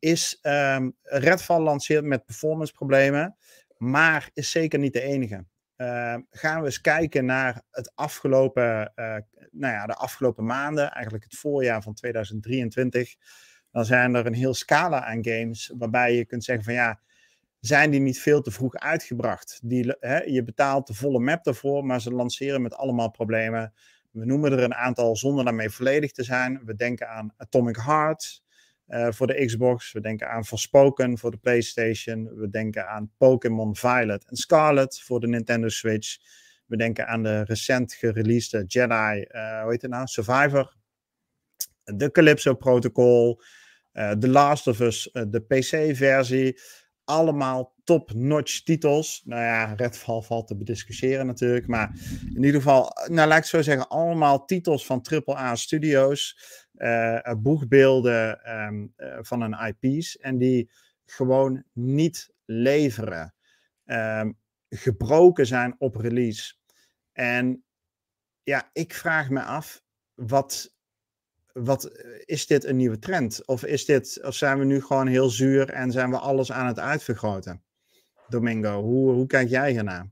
is um, Redfall lanceert met performance problemen, maar is zeker niet de enige. Ehm, gaan we eens kijken naar het afgelopen, nou ja, de afgelopen maanden, eigenlijk het voorjaar van 2023. Dan zijn er een heel scala aan games waarbij je kunt zeggen van ja, zijn die niet veel te vroeg uitgebracht. Die, hè, je betaalt de volle map daarvoor, maar ze lanceren met allemaal problemen. We noemen er een aantal zonder daarmee volledig te zijn. We denken aan Atomic Heart. Uh, voor de Xbox. We denken aan Forspoken voor de PlayStation. We denken aan Pokémon Violet en Scarlet voor de Nintendo Switch. We denken aan de recent gereleased Jedi, uh, hoe heet het nou? Survivor. De Calypso Protocol. Uh, The Last of Us, de PC-versie. Allemaal top-notch titels. Nou ja, Redfall valt te bediscussiëren natuurlijk. Maar in ieder geval, nou laat ik zo zeggen, allemaal titels van AAA Studios. Uh, boegbeelden um, uh, van een IP's. En die gewoon niet leveren. Um, gebroken zijn op release. En ja, ik vraag me af, wat, wat is dit een nieuwe trend? Of, is dit, of zijn we nu gewoon heel zuur en zijn we alles aan het uitvergroten? Domingo, hoe, hoe kijk jij hiernaar?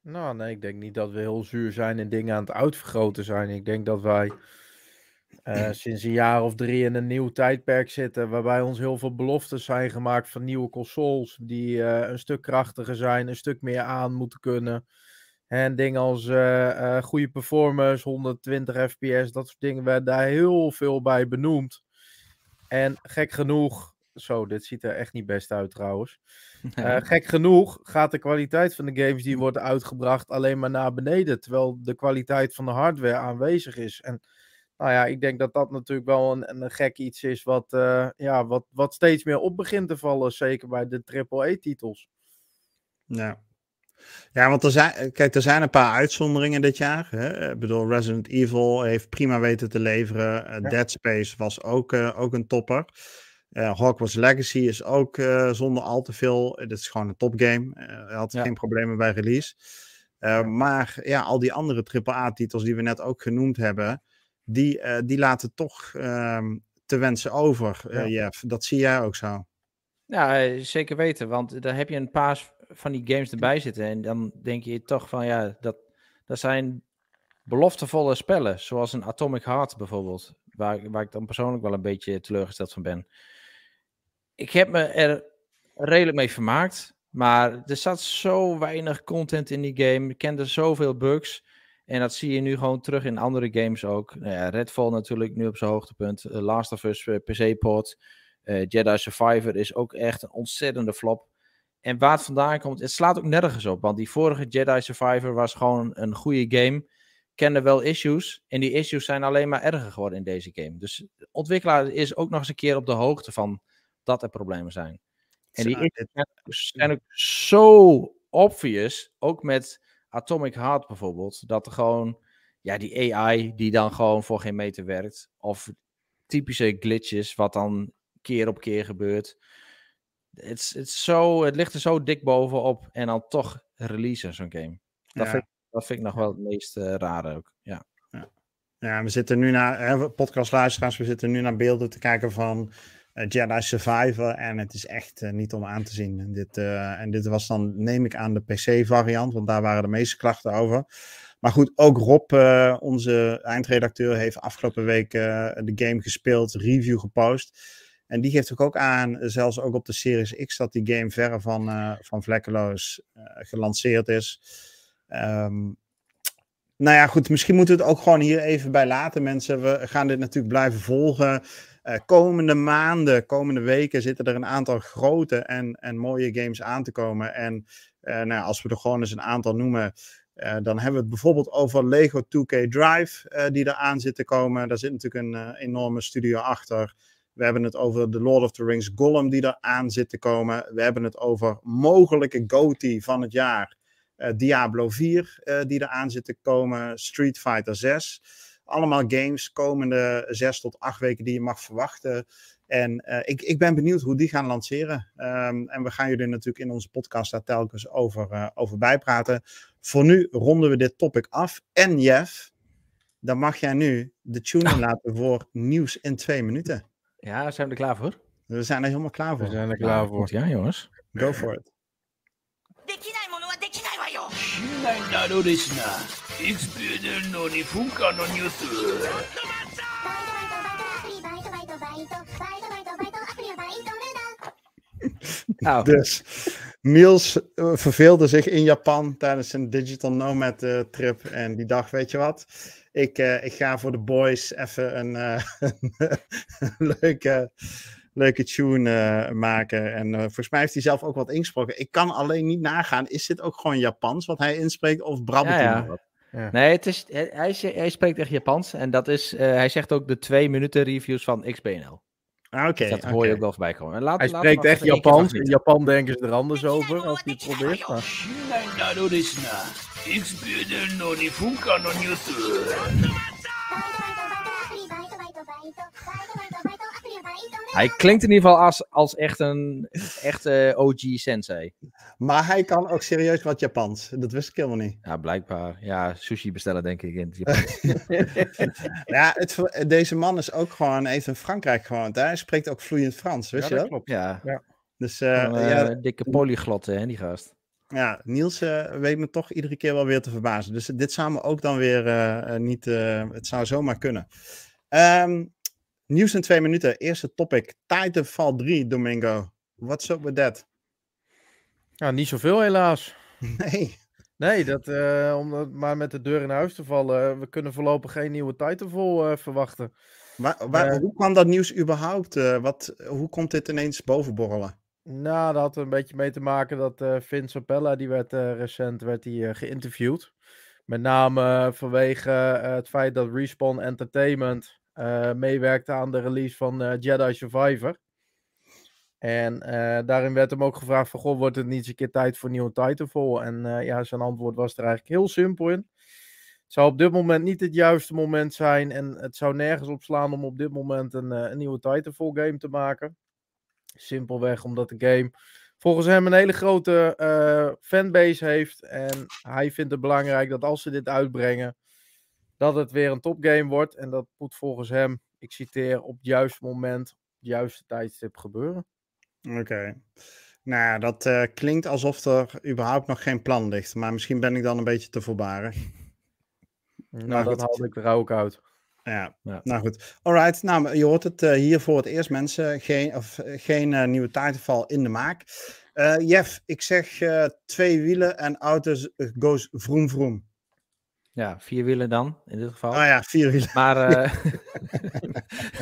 Nou, nee, ik denk niet dat we heel zuur zijn en dingen aan het uitvergroten zijn. Ik denk dat wij uh, sinds een jaar of drie in een nieuw tijdperk zitten, waarbij ons heel veel beloftes zijn gemaakt van nieuwe consoles, die uh, een stuk krachtiger zijn, een stuk meer aan moeten kunnen. En dingen als uh, goede performance, 120 fps, dat soort dingen werden daar heel veel bij benoemd. En gek genoeg, zo, dit ziet er echt niet best uit trouwens. Uh, gek genoeg gaat de kwaliteit van de games die worden uitgebracht alleen maar naar beneden. Terwijl de kwaliteit van de hardware aanwezig is. En nou ja, ik denk dat dat natuurlijk wel een, een gek iets is wat, uh, ja, wat, wat steeds meer op begint te vallen. Zeker bij de AAA-titels. Ja. Ja, want er zijn, kijk, er zijn een paar uitzonderingen dit jaar. Hè? Ik bedoel, Resident Evil heeft prima weten te leveren. Uh, ja. Dead Space was ook, uh, ook een topper. Uh, Hogwarts Legacy is ook zonder al te veel. Het is gewoon een topgame. Uh, had ja. geen problemen bij release. Ja. Maar ja, al die andere AAA-titels die we net ook genoemd hebben, die, die laten toch ehm, te wensen over, ja. Jeff. Dat zie jij ook zo. Ja, zeker weten. Want daar heb je een paar van die games erbij zitten. En dan denk je toch van ja, dat, dat zijn beloftevolle spellen. Zoals een Atomic Heart bijvoorbeeld. Waar, waar ik dan persoonlijk wel een beetje teleurgesteld van ben ik heb me er redelijk mee vermaakt. Maar er zat zo weinig content in die game. Ik kende zoveel bugs. En dat zie je nu gewoon terug in andere games ook. Nou ja, Redfall natuurlijk nu op zijn hoogtepunt. Uh, Last of Us uh, PC-port. Uh, Jedi Survivor is ook echt een ontzettende flop. En waar het vandaan komt, het slaat ook nergens op. Want die vorige Jedi Survivor was gewoon een goede game. Kende wel issues. En die issues zijn alleen maar erger geworden in deze game. Dus de ontwikkelaar is ook nog eens een keer op de hoogte van dat er problemen zijn. En die issues zijn ook zo obvious, ook met Atomic Heart bijvoorbeeld, dat er gewoon, ja, die AI die dan gewoon voor geen meter werkt, of typische glitches, wat dan keer op keer gebeurt. Het, het, zo, het ligt er zo dik bovenop en dan toch releasen zo'n game. Dat, ja. vind, dat vind ik nog wel het meest uh, rare ook, ja. ja. Ja, we zitten nu naar, podcastluisteraars, we zitten nu naar beelden te kijken van uh, Jedi Survivor. En het is echt uh, niet om aan te zien. En dit, en dit was dan, neem ik aan, de PC-variant, want daar waren de meeste klachten over. Maar goed, ook Rob, onze eindredacteur, heeft afgelopen week de game gespeeld, review gepost. En die geeft ook aan, zelfs ook op de Series X, dat die game verre van, van vlekkeloos gelanceerd is. Um, nou ja, goed, misschien moeten we het ook gewoon hier even bij laten, mensen. We gaan dit natuurlijk blijven volgen. Uh, komende maanden, komende weken zitten er een aantal grote en, en mooie games aan te komen. En nou, als we er gewoon eens een aantal noemen, dan hebben we het bijvoorbeeld over Lego 2K Drive, die eraan zit te komen. Daar zit natuurlijk een enorme studio achter. We hebben het over The Lord of the Rings Gollum die eraan zit te komen. We hebben het over mogelijke GOTY van het jaar. Diablo 4 die eraan zit te komen. Street Fighter 6 allemaal games komende zes tot acht weken die je mag verwachten. En uh, ik, ik ben benieuwd hoe die gaan lanceren. Um, en we gaan jullie natuurlijk in onze podcast daar telkens over, over bijpraten. Voor nu ronden we dit topic af. En Jeff, dan mag jij nu de tune laten voor nieuws in twee minuten. Ja, zijn we er klaar voor? We zijn er helemaal klaar voor. We zijn er klaar ja, voor. Ja, jongens. Go for it. ないんだろレスナーいくつ出るのに噴火のニュース Nou. Dus Niels verveelde zich in Japan tijdens een digital nomad uh, trip. En die dacht, weet je wat, Ik, uh, ik ga voor de boys even een, uh, een leuke, leuke tune maken. En volgens mij heeft hij zelf ook wat ingesproken. Ik kan alleen niet nagaan, is dit ook gewoon Japans wat hij inspreekt of Brabant? Ja, ja. Ja. Nee, het is, hij, hij, spreekt echt Japans. En dat is, hij zegt ook de twee minuten reviews van XBNL. Ah, oké. dat hoor je ook wel voorbij komen. Laat, hij spreekt echt Japans. In Japan denken ze er anders over als hij het probeert. Maar... Hij klinkt in ieder geval als, als echt een echte OG-sensei. Maar hij kan ook serieus wat Japans. Dat wist ik helemaal niet. Ja, blijkbaar. Ja, sushi bestellen denk ik in het ja, het, deze man is ook gewoon even in Frankrijk gewoond. Hij spreekt ook vloeiend Frans, wist ja, je dat? klopt. Ja. ja. Dus, uh, ja, dikke polyglotten, hè, die gast. Ja, Niels uh, weet me toch iedere keer wel weer te verbazen. Dus dit zou me ook dan weer uh, niet... het zou zomaar kunnen. Um, Nieuws in twee minuten. Eerste topic. Titanfall 3, Domingo. What's up with that? Ja, niet zoveel helaas. Nee. Nee, dat, om maar met de deur in huis te vallen. Eh, we kunnen voorlopig geen nieuwe Titanfall verwachten. Maar, waar, hoe kwam dat nieuws überhaupt? wat, hoe komt dit ineens bovenborrelen? Nou, dat had een beetje mee te maken dat uh, Vince Appella, die werd recent werd die, geïnterviewd. Met name vanwege het feit dat Respawn Entertainment meewerkte aan de release van Jedi Survivor. En daarin werd hem ook gevraagd van, goh, wordt het niet eens een keer tijd voor een nieuwe Titanfall? En ja, zijn antwoord was er eigenlijk heel simpel in. Het zou op dit moment niet het juiste moment zijn en het zou nergens op slaan om op dit moment een, een nieuwe Titanfall game te maken. Simpelweg omdat de game volgens hem een hele grote fanbase heeft. En hij vindt het belangrijk dat als ze dit uitbrengen, dat het weer een topgame wordt. En dat moet volgens hem, ik citeer, op het juiste moment, op het juiste tijdstip gebeuren. Oké. Nou ja, dat uh, klinkt alsof er überhaupt nog geen plan ligt. Maar misschien ben ik dan een beetje te voorbaren. Nou, nou dat haal ik er ook uit. Ja, ja, nou goed. Alright, nou, je hoort het uh, hier voor het eerst, mensen. Geen, of, uh, geen uh, nieuwe Titanfall in de maak. Jeff, ik zeg twee wielen en auto's goes vroom vroom. Ja, vier wielen dan, in dit geval. Oh ja, vier wielen. Maar uh,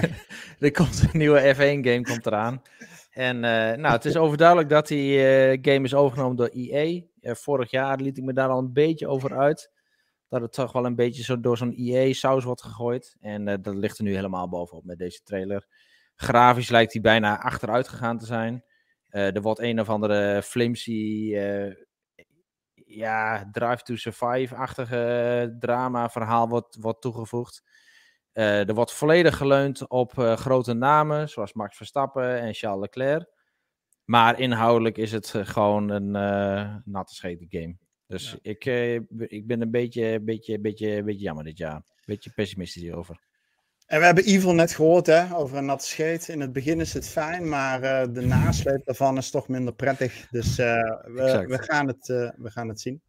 er komt een nieuwe F1-game komt eraan. En uh, nou, het is overduidelijk dat die uh, game is overgenomen door EA. vorig jaar liet ik me daar al een beetje over uit. Dat het toch wel een beetje zo door zo'n EA-saus wordt gegooid. En dat ligt er nu helemaal bovenop met deze trailer. Grafisch lijkt hij bijna achteruit gegaan te zijn. er wordt een of andere flimsy ja, Drive to Survive-achtige drama-verhaal wordt, wordt toegevoegd. Er wordt volledig geleund op grote namen, zoals Max Verstappen en Charles Leclerc. Maar inhoudelijk is het gewoon een natte schete game. Dus ja. ik, ik ben een beetje, beetje, beetje, beetje jammer dit jaar. Een beetje pessimistisch hierover. En we hebben Evil net gehoord hè, over een natte scheet. In het begin is het fijn, maar uh, de nasleep daarvan is toch minder prettig. Dus uh, we, we, gaan het, uh, we gaan het zien.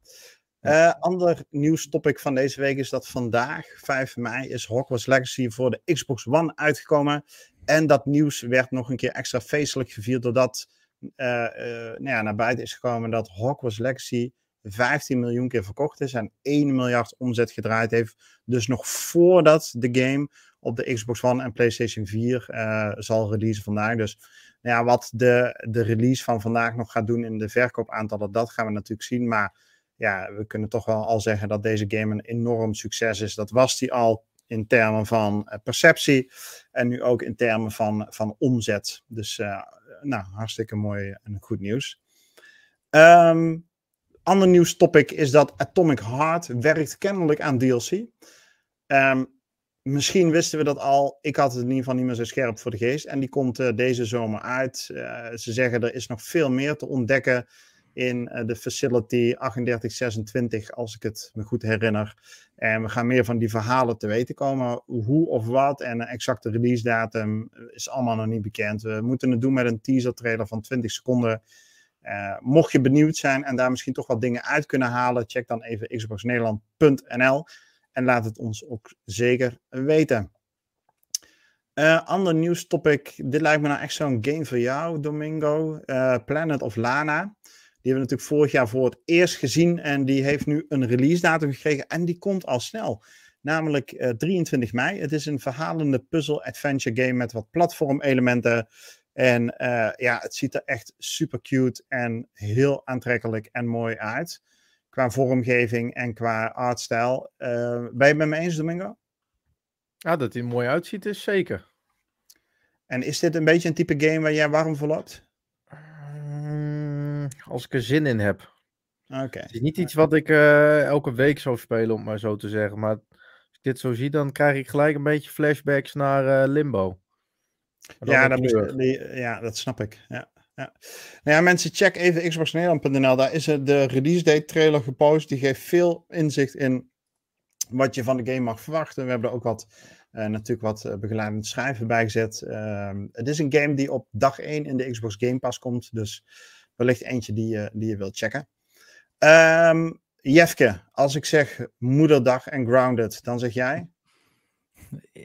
ander nieuwstopic van deze week is dat vandaag, 5 mei, is Hogwarts Legacy voor de Xbox One uitgekomen. En dat nieuws werd nog een keer extra feestelijk gevierd doordat nou ja, naar buiten is gekomen dat Hogwarts Legacy 15 miljoen keer verkocht is en 1 miljard omzet gedraaid heeft. Dus nog voordat de game op de Xbox One en PlayStation 4 uh, eh, zal releasen vandaag. Dus nou ja, wat de, de release van vandaag nog gaat doen in de verkoopaantallen, dat gaan we natuurlijk zien. Maar ja, we kunnen toch wel al zeggen dat deze game een enorm succes is. Dat was die al in termen van uh, perceptie en nu ook in termen van, van omzet. Dus uh, nou, hartstikke mooi en goed nieuws. Um, ander nieuwstopic is dat Atomic Heart werkt kennelijk aan DLC. Ehm, misschien wisten we dat al. Ik had het in ieder geval niet meer zo scherp voor de geest. En die komt uh, deze zomer uit. Uh, ze zeggen er is nog veel meer te ontdekken in uh, de facility 3826, als ik het me goed herinner. En we gaan meer van die verhalen te weten komen. Hoe of wat en exacte release datum is allemaal nog niet bekend. We moeten het doen met een teaser trailer van 20 seconden. Uh, mocht je benieuwd zijn en daar misschien toch wat dingen uit kunnen halen, check dan even xboxnederland.nl en laat het ons ook zeker weten. Uh, ander nieuwstopic. Dit lijkt me nou echt zo'n game voor jou, Domingo. Uh, Planet of Lana. Die hebben we natuurlijk vorig jaar voor het eerst gezien. En die heeft nu een release datum gekregen. En die komt al snel. namelijk 23 mei. Het is een verhalende puzzle-adventure game met wat platformelementen. En ja, het ziet er echt super cute en heel aantrekkelijk en mooi uit. Qua vormgeving en qua artstijl. ben je het met me eens, Domingo? Ja, dat hij er mooi uitziet is zeker. En is dit een beetje een type game waar jij warm voor loopt? Mm, als ik er zin in heb. Oké. Het is niet iets wat ik uh, elke week zou spelen, om maar zo te zeggen. Maar als ik dit zo zie, dan krijg ik gelijk een beetje flashbacks naar uh, Limbo. Ja dat, die, ja, dat snap ik. Ja. Ja. Nou ja, mensen, check even xboxnederland.nl. Daar is de release date trailer gepost. Die geeft veel inzicht in wat je van de game mag verwachten. We hebben er ook wat, uh, natuurlijk wat uh, begeleidend schrijven bij gezet. Uh, het is een game die op dag 1 in de Xbox Game Pass komt. Dus wellicht eentje die, die je wilt checken. Um, Jefke, als ik zeg Moederdag en Grounded, dan zeg jij?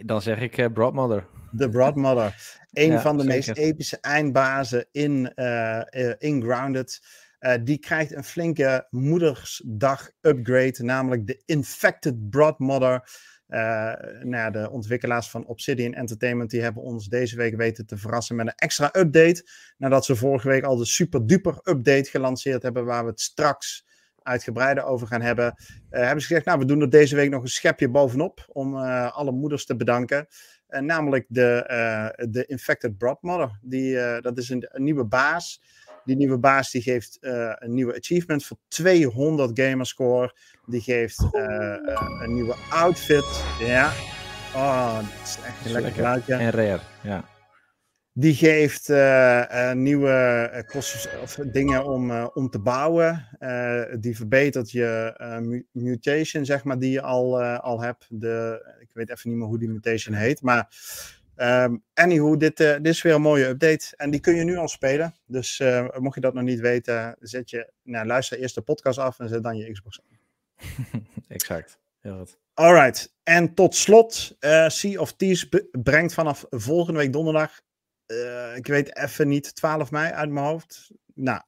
Dan zeg ik uh, Broadmother. De Broadmother. Een ja, van de zeker. meest epische eindbazen in, uh, in Grounded. Uh, die krijgt een flinke moedersdag upgrade, namelijk de Infected Broadmother. Uh, nou, de ontwikkelaars van Obsidian Entertainment die hebben ons deze week weten te verrassen met een extra update. Nadat ze vorige week al de super duper update gelanceerd hebben, waar we het straks uitgebreider over gaan hebben. Uh, hebben ze gezegd, nou we doen er deze week nog een schepje bovenop om uh, alle moeders te bedanken. Namelijk de, de Infected Broadmother. Die, dat is een, een nieuwe baas. Die nieuwe baas die geeft een nieuwe achievement voor 200 gamerscore. Die geeft een nieuwe outfit. Ja. Oh, dat is echt een lekker geluidje. En rare, ja. Die geeft nieuwe kosten, of dingen om, om te bouwen. die verbetert je mutation, zeg maar, die je al, al hebt. De, ik weet even niet meer hoe die mutation heet. Maar Um, anywho, dit, uh, dit is weer een mooie update. En die kun je nu al spelen. Dus uh, mocht je dat nog niet weten, zet je, nou, luister eerst de podcast af en zet dan je Xbox aan. exact. Heel goed. Alright. En tot slot, uh, Sea of Thieves brengt vanaf volgende week donderdag, ik weet even niet, 12 mei uit mijn hoofd. Nou,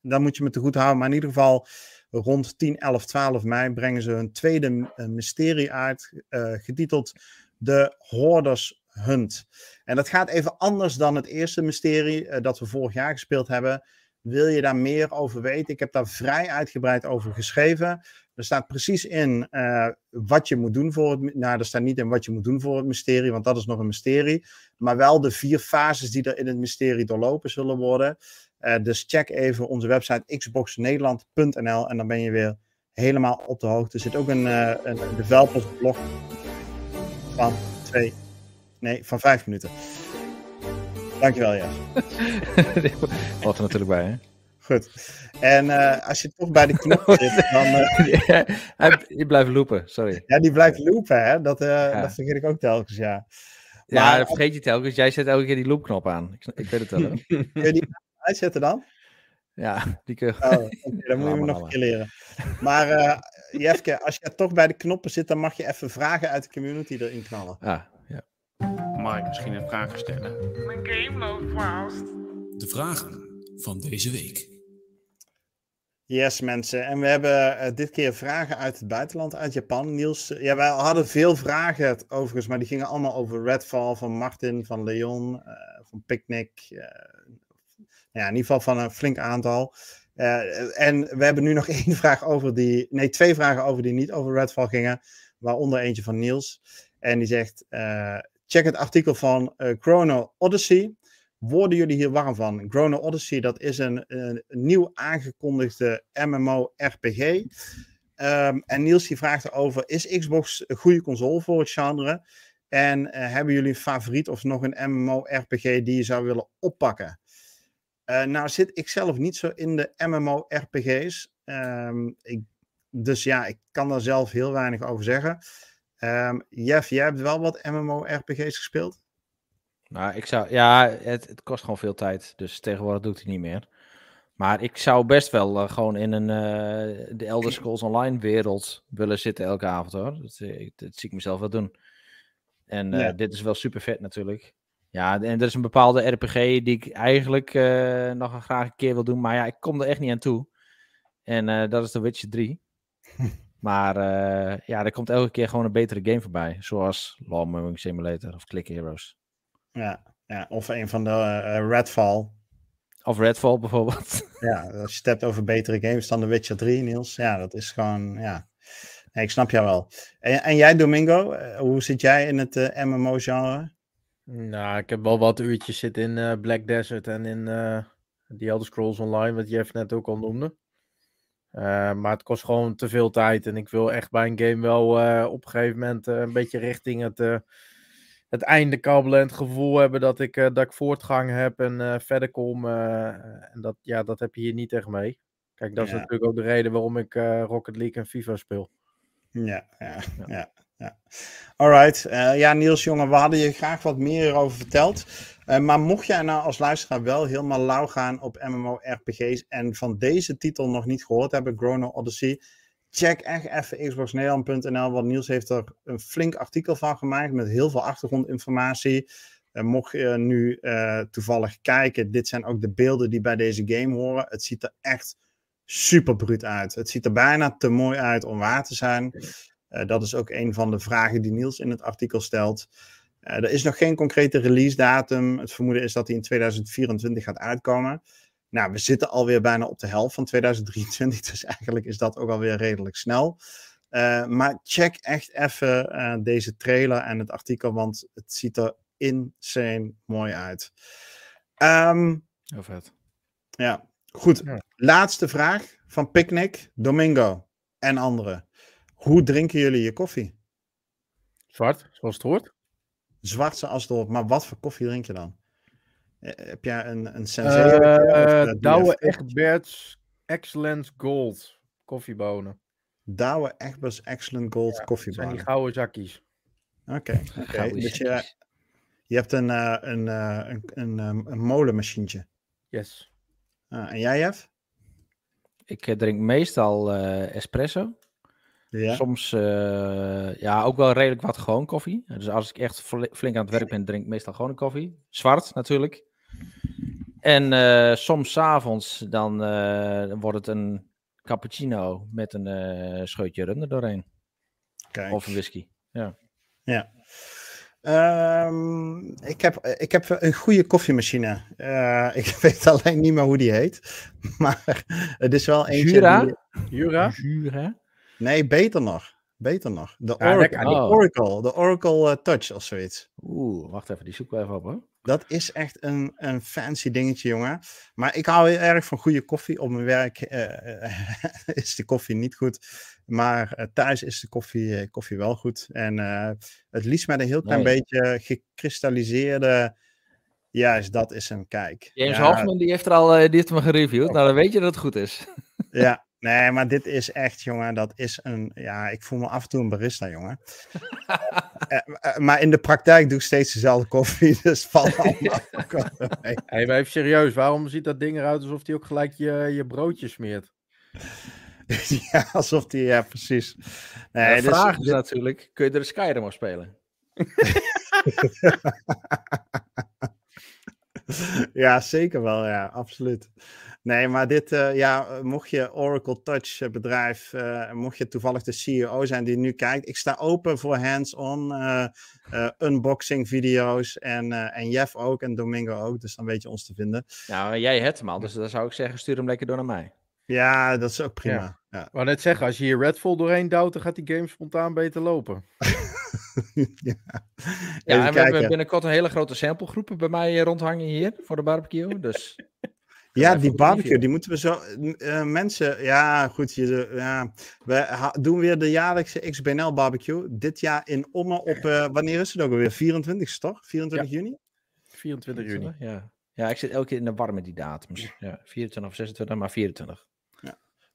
dan moet je me te goed houden. Maar in ieder geval rond 10, 11, 12 mei brengen ze hun tweede mysterie uit, getiteld De Hoarders Hunt. En dat gaat even anders dan het eerste mysterie uh, dat we vorig jaar gespeeld hebben. Wil je daar meer over weten? Ik heb daar vrij uitgebreid over geschreven. Er staat precies in uh, wat je moet doen voor het. Nou, er staat niet in wat je moet doen voor het mysterie, want dat is nog een mysterie. Maar wel de vier fases die er in het mysterie doorlopen zullen worden. Uh, dus check even onze website xboxnederland.nl en dan ben je weer helemaal op de hoogte. Er zit ook een, uh, een developersblog van twee Nee, van vijf minuten. Dankjewel, ja. Wat er natuurlijk bij, hè? Goed. En uh, als je toch bij de knop zit, dan... Uh... die blijft loopen, sorry. Ja, die blijft loopen, hè? Dat, uh, ja. dat vergeet ik ook telkens, ja. Maar, ja, dat vergeet je telkens. Jij zet elke keer die loopknop aan. Ik, ik weet het wel. kun je die uitzetten dan? Ja, die kun je... Oh, okay, dan moet je hem nog een keer leren. Maar uh, Jefke, als je toch bij de knoppen zit, dan mag je even vragen uit de community erin knallen. Ah, ja. Mag ik misschien een vraag stellen? Mijn game loopt vast. De vragen van deze week. Yes, mensen. En we hebben uh, dit keer vragen uit het buitenland, uit Japan. Niels, uh, ja, wij hadden veel vragen overigens, maar die gingen allemaal over Redfall, van Martin, van Leon, uh, van Picnic. ja, in ieder geval van een flink aantal. en we hebben nu nog één vraag over die, nee, twee vragen over die niet over Redfall gingen, waaronder eentje van Niels. En die zegt, check het artikel van Chrono Odyssey worden jullie hier warm van? Chrono Odyssey, dat is een, een nieuw aangekondigde MMO-RPG. Ehm, en Niels die vraagt erover, is Xbox een goede console voor het genre? En uh, hebben jullie een favoriet of nog een MMO-RPG die je zou willen oppakken? Uh, nou zit ik zelf niet zo in de MMO-RPG's. Ehm, dus ja, ik kan daar zelf heel weinig over zeggen. Um, Jeff, jij hebt wel wat MMO-RPG's gespeeld? Nou, ik zou, ja, het, het, kost gewoon veel tijd. Dus tegenwoordig doet hij niet meer. Maar ik zou best wel uh, gewoon in een uh, de Elder Scrolls Online wereld willen zitten elke avond hoor. Dat, eh, dat zie ik mezelf wel doen. En uh, ja. dit is wel super vet natuurlijk. Ja, en er is een bepaalde RPG die ik eigenlijk nog graag een keer wil doen. Maar ja, ik kom er echt niet aan toe. En dat is The Witcher 3. Maar eh, ja, er komt elke keer gewoon een betere game voorbij. Zoals Law Mowing Simulator of Click Heroes. Ja, ja. Of een van de eh, Redfall. Of Redfall bijvoorbeeld. Ja, als je het hebt over betere games dan The Witcher 3, Niels. Ja, dat is gewoon, ja. Nee, ik snap jou wel. En, en jij, Domingo, eh, hoe zit jij in het eh, MMO-genre? Nou, ik heb wel wat uurtjes zitten in Black Desert en in eh The Elder Scrolls Online, wat Jeff net ook al noemde. Eh, maar het kost gewoon te veel tijd. En ik wil echt bij een game wel eh, op een gegeven moment eh, een beetje richting het, eh, het einde kabbelen. En het gevoel hebben dat ik, eh, dat ik voortgang heb en eh, verder kom. eh, en dat, ja, dat heb je hier niet echt mee. Kijk, dat is Ja. natuurlijk ook de reden waarom ik Rocket League en FIFA speel. Ja, ja, ja. ja. Alright. Ja, Niels, jongen, we hadden je graag wat meer over verteld. Maar mocht jij nou als luisteraar wel helemaal lauw gaan op MMORPG's en van deze titel nog niet gehoord hebben, Chrono Odyssey, check echt even xboxnederland.nl, want Niels heeft er een flink artikel van gemaakt met heel veel achtergrondinformatie. Eh, mocht je nu eh, toevallig kijken, dit zijn ook de beelden die bij deze game horen. Het ziet er echt super bruut uit. Het ziet er bijna te mooi uit om waar te zijn. Eh, dat is ook een van de vragen die Niels in het artikel stelt. Er is nog geen concrete release datum. Het vermoeden is dat hij in 2024 gaat uitkomen. Nou, we zitten alweer bijna op de helft van 2023, dus eigenlijk is dat ook alweer redelijk snel. Eh, maar check echt even eh, deze trailer en het artikel, want het ziet er insane mooi uit. Ehm, Heel vet. ja, goed. Ja. Laatste vraag van Picnic, Domingo en anderen. Hoe drinken jullie je koffie? Zwart, zoals het hoort. Zwart zoals door, maar wat voor koffie drink je dan? Eh, heb jij een, een sensei? Eh eh, Douwe Egberts Excellence Gold koffiebonen. Douwe Egberts Excellent Gold Dat koffie. zijn die gouden zakjes. Oké, Dus je, zakjes. je hebt een, eh, een, eh, een, een, ehm, een molenmachientje. Yes. Ah, en jij, Jeff? Ik eh, drink meestal eh, espresso. Ja. Soms eh, ja, ook wel redelijk wat gewoon koffie. Dus als ik echt fli- flink aan het werk ben, drink ik meestal gewoon een koffie. Zwart natuurlijk. En eh, soms 's avonds dan, eh, wordt het een cappuccino met een eh, scheutje rum er doorheen. Kijk. Of een whisky. Ja. Ehm, ik, heb, ik heb een goede koffiemachine. Eh, ik weet alleen niet meer hoe die heet. Maar het is wel eentje. Jura? die- Jura? Jura? Nee, beter nog. Beter nog. De Ja, Oracle, de Oh. Oracle, de Oracle eh, Touch of zoiets. Oeh, wacht even, die zoeken we even op hoor. Dat is echt een, een fancy dingetje, jongen. Maar ik hou heel erg van goede koffie. Op mijn werk eh, eh, is de koffie niet goed. Maar thuis is de koffie, koffie wel goed. En het liefst met een heel klein Nee. beetje gekristalliseerde... Juist, dat is hem. Kijk. James ja, Hoffman die heeft er al die heeft hem gereviewd. Nou, dan weet je dat het goed is. Ja, nee, maar dit is echt, jongen, dat is een... Ja, ik voel me af en toe een barista, jongen. Eh, eh, maar in de praktijk doe ik steeds dezelfde koffie, dus het valt allemaal mee. Hé, maar even serieus, waarom ziet dat ding eruit alsof hij ook gelijk je, je broodje smeert? ja, alsof die, ja, precies. Nee, de dus- vraag is natuurlijk, kun je er een Skyrim op spelen? ja, zeker wel, ja, absoluut. Nee, maar dit, eh, ja, eh, mocht je Oracle Touch eh, bedrijf, eh, mocht je toevallig de CEO zijn die nu kijkt, ik sta open voor hands-on eh, eh, unboxing video's en, eh, en Jeff ook en Domingo ook, dus dan weet je ons te vinden. Nou, jij hebt hem al, dus dan zou ik zeggen, stuur hem lekker door naar mij. Ja, dat is ook prima. Ja. Ik wou net zeggen, als je hier Redfall doorheen duwt, dan gaat die game spontaan beter lopen. ja. Ja, en we hebben binnenkort een hele grote samplegroepen bij mij eh, rondhangen hier voor de barbecue. Dus Ja, die barbecue, die moeten we zo. eh, mensen, ja, goed. Je, ja, we doen weer de jaarlijkse XBNL barbecue. Dit jaar in Ommen op. eh, wanneer is het ook alweer? 24 toch? 24 juni? 24 juni. Ja. ja, ik zit elke keer in de war met die datums. Ja, 24 of 26, maar 24.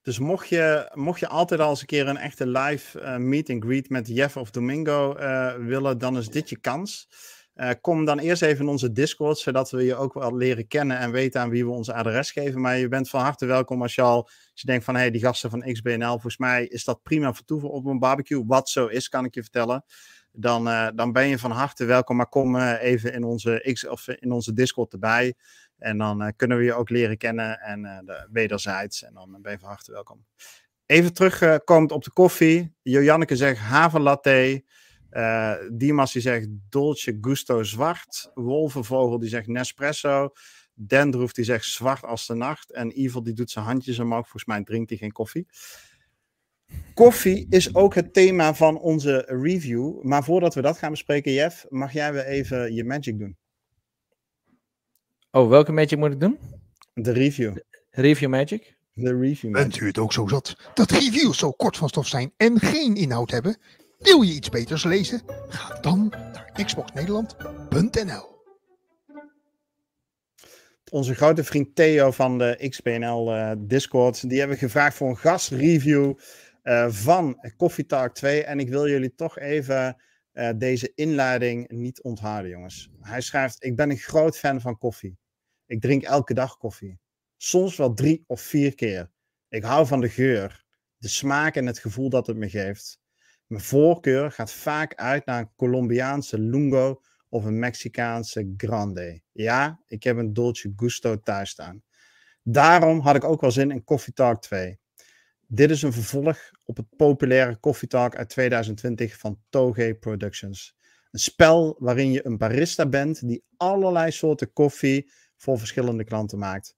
Dus mocht je, mocht je altijd al eens een keer een echte live eh, meet and greet met Jeff of Domingo eh, willen, dan is dit je kans. Eh, kom dan eerst even in onze Discord, zodat we je ook wel leren kennen en weten aan wie we ons adres geven. Maar je bent van harte welkom als je al als je denkt van hé, hey, die gasten van XBNL, volgens mij is dat prima voor toevoegen op een barbecue. Wat zo is, kan ik je vertellen. Dan, dan ben je van harte welkom. Maar kom even in onze, X, of in onze Discord erbij. En dan eh, kunnen we je ook leren kennen en eh, de, wederzijds. En dan ben je van harte welkom. even terugkomend op de koffie. Jojanneke zegt haverlatte. Eh Dimas die zegt Dolce Gusto zwart. Wolvenvogel die zegt Nespresso. Dendroef die zegt zwart als de nacht. En Evil die doet zijn handjes omhoog. Volgens mij drinkt hij geen koffie. Koffie is ook het thema van onze review. Maar voordat we dat gaan bespreken, Jeff, mag jij weer even je magic doen? Oh, welke magic moet ik doen? De review. Review magic? De review. Bent u het ook zo zat dat reviews zo kort van stof zijn en geen inhoud hebben? Wil je iets beters lezen? Ga dan naar xboxnederland.nl. Onze grote vriend Theo van de XPNL eh, Discord, die hebben gevraagd voor een gastreview eh van Coffee Talk 2. En ik wil jullie toch even eh, deze inleiding niet onthouden, jongens. Hij schrijft: Ik ben een groot fan van koffie. Ik drink elke dag koffie. Soms wel drie of vier keer. Ik hou van de geur, de smaak en het gevoel dat het me geeft. Mijn voorkeur gaat vaak uit naar een Colombiaanse Lungo of een Mexicaanse Grande. Ja, ik heb een Dolce Gusto thuis staan. Daarom had ik ook wel zin in Coffee Talk 2. Dit is een vervolg op het populaire Coffee Talk uit 2020 van Toge Productions. Een spel waarin je een barista bent die allerlei soorten koffie voor verschillende klanten maakt.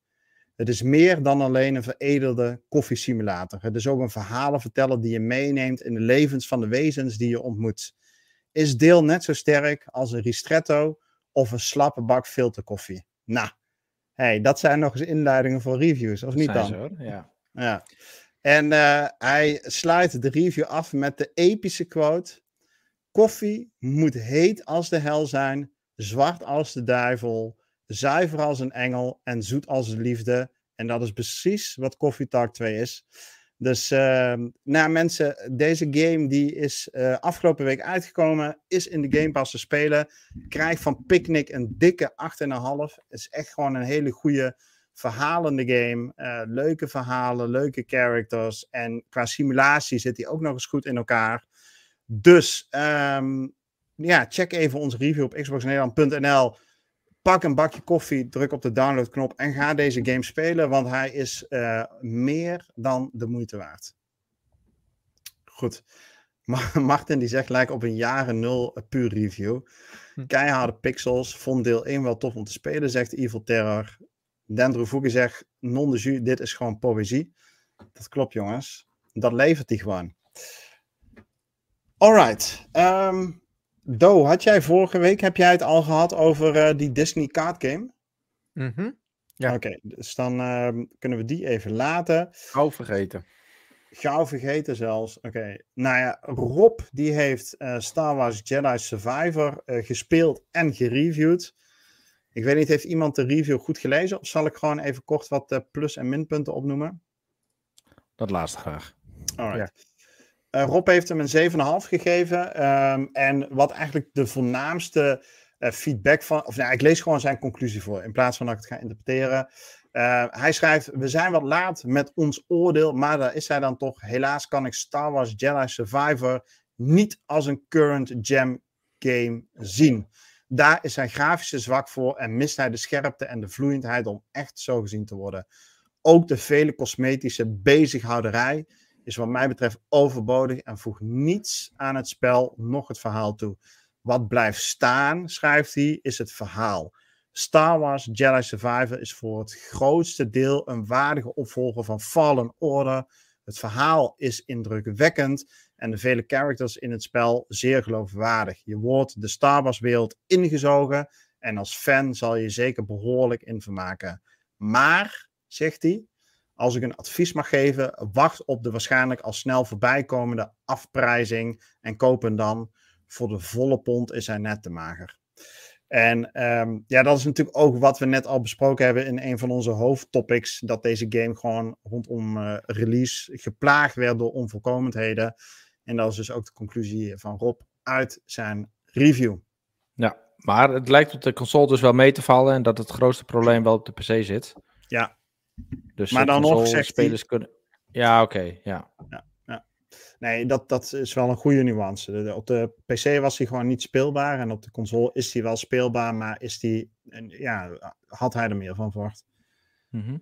Het is meer dan alleen een veredelde koffiesimulator. Het is ook een verhalenverteller die je meeneemt in de levens van de wezens die je ontmoet. Is deel net zo sterk als een ristretto of een slappe bak filterkoffie? Nou, hey, dat zijn nog eens inleidingen voor reviews, of niet Zijn dan? ze, hoor. Ja. Ja. En eh, hij sluit de review af met de epische quote: Koffie moet heet als de hel zijn, zwart als de duivel, zuiver als een engel en zoet als de liefde. En dat is precies wat Coffee Talk 2 is. Dus, ehm, nou mensen, deze game die is eh, afgelopen week uitgekomen, is in de Game Pass te spelen. Krijgt van Picnic een dikke 8,5. is echt gewoon een hele goede verhalende game. eh, leuke verhalen, leuke characters. En qua simulatie zit hij ook nog eens goed in elkaar. Dus ehm, ja, check even onze review op xboxnederland.nl. Pak een bakje koffie, druk op de downloadknop en ga deze game spelen, want hij is eh, meer dan de moeite waard. Goed. Ma- Martin die zegt lijkt op een jaren nul eh, puur review. Hm. Keiharde pixels. Vond deel 1 wel tof om te spelen, zegt Evil Terror. Dendro Fuki zegt non de jus, dit is gewoon poëzie. Dat klopt jongens. Dat levert hij gewoon. Alright. Ehm Do, had jij vorige week, heb jij het al gehad over eh, die Disney card game? Mhm. Ja. Oké, dus dan ehm, kunnen we die even laten. Gauw vergeten. Gauw vergeten zelfs. Oké, nou ja, Rob die heeft eh, Star Wars Jedi Survivor eh, gespeeld en gereviewd. Ik weet niet, heeft iemand de review goed gelezen? Of zal ik gewoon even kort wat eh, plus- en minpunten opnoemen? Dat laatste graag. Alright. Eh, Rob heeft hem een 7,5 gegeven. ehm, en wat eigenlijk de voornaamste eh, feedback van. Of nou, ik lees gewoon zijn conclusie voor. In plaats van dat ik het ga interpreteren. Eh, hij schrijft: We zijn wat laat met ons oordeel. Maar daar is hij dan toch. Helaas kan ik Star Wars Jedi Survivor niet als een current gem game zien. Daar is zijn grafische zwak voor. En mist hij de scherpte en de vloeiendheid om echt zo gezien te worden. Ook de vele cosmetische bezighouderij is wat mij betreft overbodig en voegt niets aan het spel, nog het verhaal toe. Wat blijft staan, schrijft hij, is het verhaal. Star Wars Jedi Survivor is voor het grootste deel een waardige opvolger van Fallen Order. Het verhaal is indrukwekkend en de vele characters in het spel zeer geloofwaardig. Je wordt de Star Wars wereld ingezogen en als fan zal je zeker behoorlijk in vermaken. Maar, zegt hij, als ik een advies mag geven, wacht op de waarschijnlijk al snel voorbijkomende afprijzing en koop hem dan. Voor de volle pond is hij net te mager. En ehm, ja, dat is natuurlijk ook wat we net al besproken hebben in een van onze hoofdtopics. Dat deze game gewoon rondom eh, release geplaagd werd door onvolkomenheden. En dat is dus ook de conclusie van Rob uit zijn review. Ja, maar het lijkt op de console dus wel mee te vallen en dat het grootste probleem wel op de PC zit. Ja. Dus Maar dan nog zegt spelers kunnen. Ja, oké, ja. Nee, dat, dat is wel een goede nuance. De- op de PC was hij gewoon niet speelbaar. En op de console is hij wel speelbaar, maar is die, en ja, had hij er meer van verwacht. Mhm.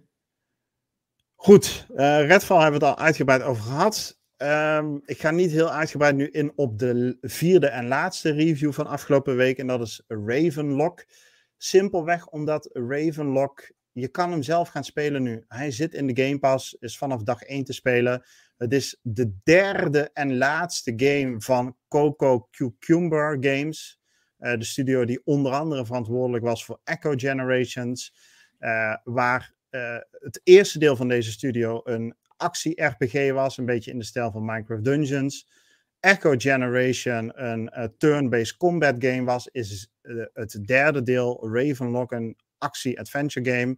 Goed, eh Redfall hebben we het al uitgebreid over gehad. Ehm, ik ga niet heel uitgebreid nu in op de vierde en laatste review van afgelopen week. En dat is Ravenlock. Simpelweg omdat Ravenlock, je kan hem zelf gaan spelen nu. Hij zit in de Game Pass, is vanaf dag 1 te spelen. Het is de derde en laatste game van Coco Cucumber Games. Eh, de studio die onder andere verantwoordelijk was voor Echo Generations. eh, waar eh, het eerste deel van deze studio een actie-RPG was. Een beetje in de stijl van Minecraft Dungeons. Echo Generation een turn-based combat game was. Is het derde deel Ravenlock een actie-adventure game.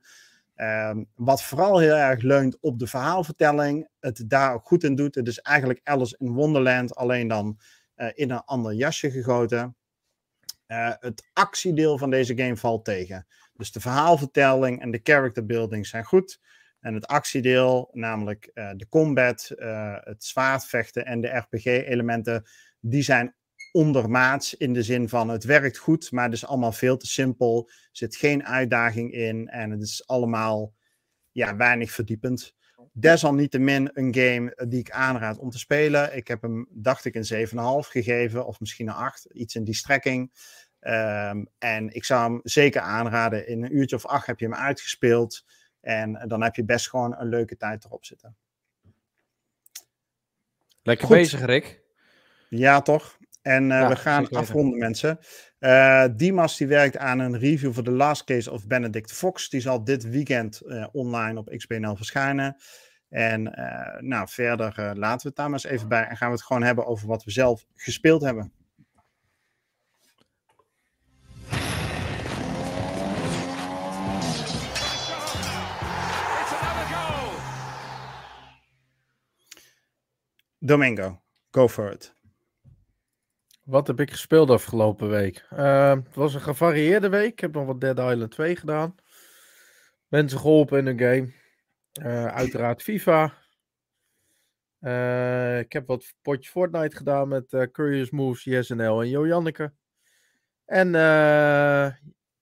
Ehm, wat vooral heel erg leunt op de verhaalvertelling. Het daar ook goed in doet. Het is eigenlijk Alice in Wonderland. Alleen dan eh, in een ander jasje gegoten. Eh, het actiedeel van deze game valt tegen. Dus de verhaalvertelling en de character building zijn goed. En het actiedeel, namelijk eh, de combat, het zwaardvechten en de RPG-elementen, die zijn ondermaats in de zin van het werkt goed, maar het is allemaal veel te simpel. Er zit geen uitdaging in en het is allemaal ja, weinig verdiepend. Desalniettemin een game die ik aanraad om te spelen. Ik heb hem, dacht ik, een 7,5 gegeven, of misschien een 8, iets in die strekking. Ehm, en ik zou hem zeker aanraden. In een uurtje of acht heb je hem uitgespeeld. En dan heb je best gewoon een leuke tijd erop zitten. Lekker Goed. bezig, Rick. Ja, toch? En eh, Ja, we gaan afronden, mensen. Eh, Dimas die werkt aan een review voor The Last Case of Benedict Fox. Die zal dit weekend eh, online op XBNL verschijnen. En nou, verder laten we het daar maar eens even bij. En gaan we het gewoon hebben over wat we zelf gespeeld hebben. Domingo, go for it. Wat heb ik gespeeld afgelopen week? Eh, het was een gevarieerde week. Ik heb nog wat Dead Island 2 gedaan. Mensen geholpen in een game. Eh, uiteraard FIFA. Eh, ik heb wat potje Fortnite gedaan met eh, Curious Moves, YesNL en Jojanneke. En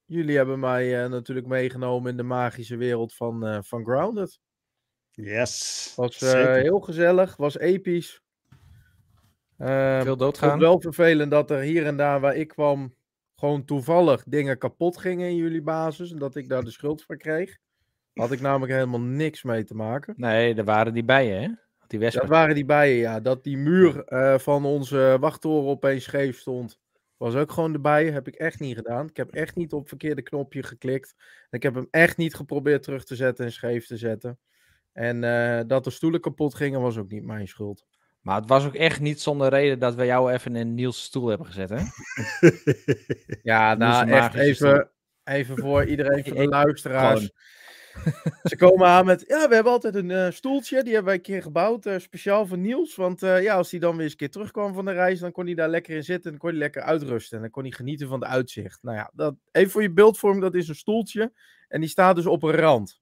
jullie hebben mij natuurlijk meegenomen in de magische wereld van, van Grounded. Yes. Was heel gezellig, was episch. Eh, Veel ik vond doodgaan. het wel vervelend dat er hier en daar waar ik kwam, gewoon toevallig dingen kapot gingen in jullie basis. En dat ik daar de schuld voor kreeg. Had ik namelijk helemaal niks mee te maken. Nee, er waren die bijen, hè? Die Dat waren die bijen, ja. Dat die muur eh, van onze wachttoren opeens scheef stond. Was ook gewoon de bijen. Heb ik echt niet gedaan. Ik heb echt niet op het verkeerde knopje geklikt. Ik heb hem echt niet geprobeerd terug te zetten en scheef te zetten. En eh, dat de stoelen kapot gingen was ook niet mijn schuld. Maar het was ook echt niet zonder reden dat we jou even in Niels' stoel hebben gezet, hè? Ja, nou echt even, even voor iedereen, voor de luisteraars. Ze komen aan met, ja, we hebben altijd een eh, stoeltje, die hebben wij een keer gebouwd, eh, speciaal voor Niels. Want eh, ja, als hij dan weer eens een keer terugkwam van de reis, dan kon hij daar lekker in zitten en kon hij lekker uitrusten. En dan kon hij genieten van de uitzicht. Nou ja, dat, even voor je beeldvorming, dat is een stoeltje en die staat dus op een rand.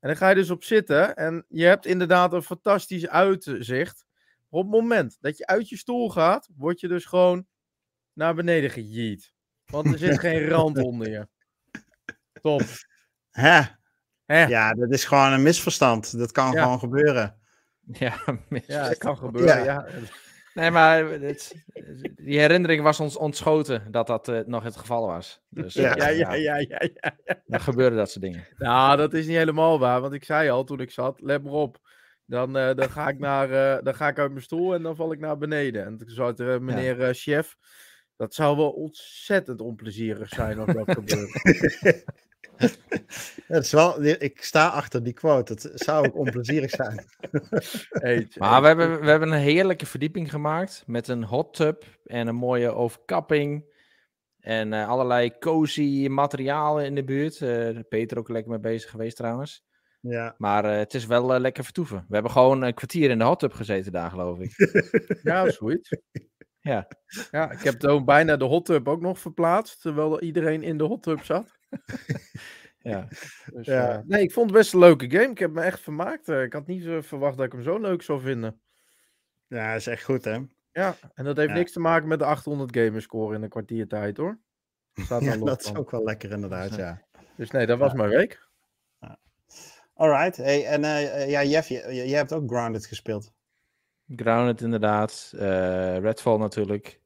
En dan ga je dus op zitten en je hebt inderdaad een fantastisch uitzicht. Op het moment dat je uit je stoel gaat, word je dus gewoon naar beneden gejeet. Want er zit geen rand onder je. Top. Hè? Hè? Ja, dat is gewoon een misverstand. Dat kan Ja. gewoon gebeuren. Ja, het kan gebeuren. Ja. Ja. Nee, maar het, die herinnering was ons ontschoten dat dat eh, nog het geval was. Dus Ja. eh, Ja, ja, ja, ja, ja. dan gebeuren dat soort dingen. Nou, dat is niet helemaal waar. Want ik zei al toen ik zat, let maar op. Dan, eh, dan, ga ik naar, eh, dan ga ik uit mijn stoel en dan val ik naar beneden. En toen zei er, eh, meneer chef, dat zou wel ontzettend onplezierig zijn als dat gebeurt. Ja, het is wel, ik sta achter die quote. Het zou ook onplezierig zijn. Eet, Maar we hebben, we hebben een heerlijke verdieping gemaakt met een hot tub en een mooie overkapping. En eh, allerlei cozy materialen in de buurt. Eh Peter ook lekker mee bezig geweest trouwens. Ja. Maar eh, het is wel eh, lekker vertoeven. We hebben gewoon een kwartier in de hot tub gezeten daar, geloof ik. Ja, zoiets. Ja. Ja, ik heb toen bijna de hot tub ook nog verplaatst, terwijl iedereen in de hot tub zat. ja. Dus, Ja. eh, nee, ik vond het best een leuke game. Ik heb me echt vermaakt. Ik had niet verwacht dat ik hem zo leuk zou vinden. ja, dat is echt goed, hè? Ja, en dat heeft Ja. niks te maken met de 800 gamerscore in een kwartiertijd hoor. Staat Ja, dat is ook wel lekker, inderdaad. Ja. Dus nee, dat was mijn week. Alright. Hey, en eh, ja, Jeff, jij hebt ook Grounded gespeeld. Grounded inderdaad. eh, Redfall natuurlijk.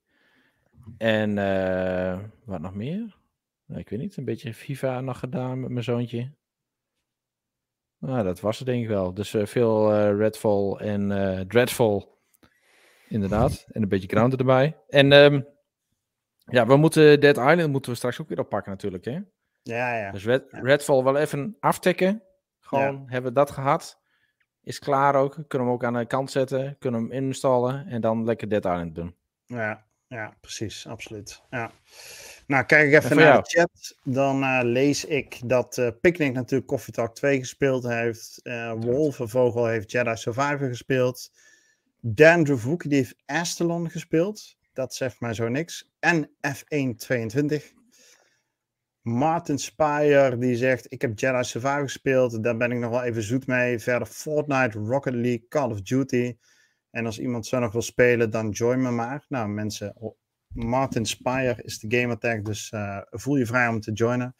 En wat nog meer? Nou, ik weet niet. Een beetje FIFA nog gedaan met mijn zoontje. Nou, dat was het denk ik wel. Dus veel Redfall en Dreadfall. Inderdaad. En een beetje Grounded erbij. En ehm, ja, we moeten Dead Island moeten we straks ook weer oppakken natuurlijk. Hè? Ja, ja. Dus Red, Redfall wel even aftikken. Gewoon hebben we dat gehad. Is klaar ook. Kunnen we hem ook aan de kant zetten. Kunnen we hem installen. En dan lekker Dead Island doen. Ja, ja, precies, absoluut. Ja. Nou, kijk ik even naar jou? de chat. Dan eh, lees ik dat eh Picnic natuurlijk Coffee Talk 2 gespeeld heeft. eh Wolvenvogel heeft Jedi Survivor gespeeld. Dan die heeft Astalon gespeeld. Dat zegt mij zo niks. En F1 22. Martin Spire die zegt: Ik heb Jedi Survivor gespeeld. Daar ben ik nog wel even zoet mee. Verder Fortnite, Rocket League, Call of Duty. En als iemand zo nog wil spelen, dan join me maar. Nou, mensen, Martin Spire is de gamertag, dus eh, voel je vrij om te joinen.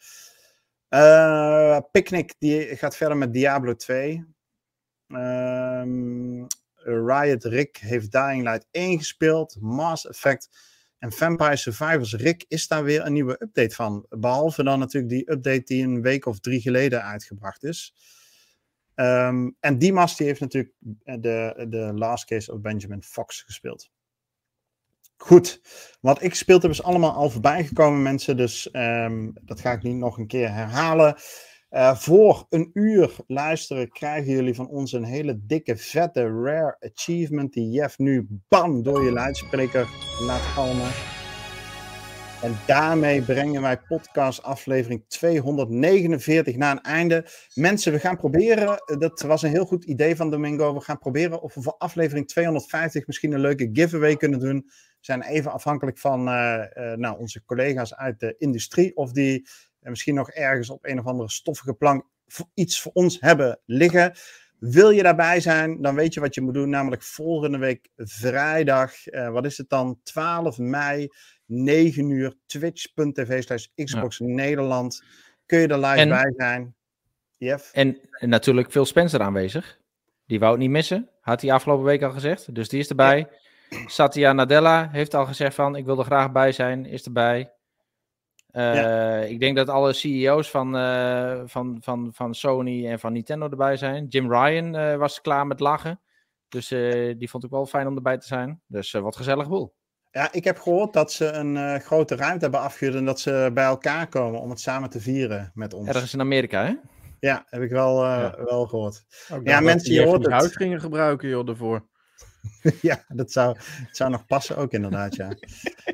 Eh Picnic die gaat verder met Diablo 2. Ehm, Riot Rick heeft Dying Light 1 gespeeld. Mass Effect en Vampire Survivors. Rick, is daar weer een nieuwe update van? Behalve dan natuurlijk die update die een week of drie geleden uitgebracht is. Ehm, en Dimas die heeft natuurlijk de, de Last Case of Benjamin Fox gespeeld. Goed, wat ik gespeeld heb is allemaal al voorbij gekomen mensen, dus ehm, dat ga ik niet nog een keer herhalen. Eh, voor een uur luisteren krijgen jullie van ons een hele dikke, vette, rare achievement die Jeff nu bam door je luidspreker laat galmen. En daarmee brengen wij podcast aflevering 249 naar een einde. Mensen, we gaan proberen, eh, dat was een heel goed idee van Domingo, we gaan proberen of we voor aflevering 250 misschien een leuke giveaway kunnen doen. We zijn even afhankelijk van eh, nou, onze collega's uit de industrie, of die eh, misschien nog ergens op een of andere stoffige plank iets voor ons hebben liggen. Wil je daarbij zijn, dan weet je wat je moet doen. Namelijk volgende week vrijdag, eh, wat is het dan? 12 mei, 9 uur, twitch.tv slash Xbox Nederland. Kun je er live En- bij zijn? Jeff? En, en natuurlijk Phil Spencer aanwezig. Die wou het niet missen. Had hij afgelopen week al gezegd. Dus die is erbij. Satya Nadella heeft al gezegd van ik wil er graag bij zijn. Is erbij. Eh, Ik denk dat alle CEO's van, eh, van, van, van Sony en van Nintendo erbij zijn. Jim Ryan eh, was klaar met lachen. Dus eh, die vond ik wel fijn om erbij te zijn. Dus eh, wat gezellig boel. Ja, ik heb gehoord dat ze een eh, grote ruimte hebben afgehuurd en dat ze bij elkaar komen om het samen te vieren met ons. Ergens in Amerika, hè? Ja, heb ik wel, eh, Ja. wel gehoord. Ook Ja, mensen, die je hoort het het. huis gingen gebruiken, joh, daarvoor. ja, dat zou, dat zou nog passen ook inderdaad, ja.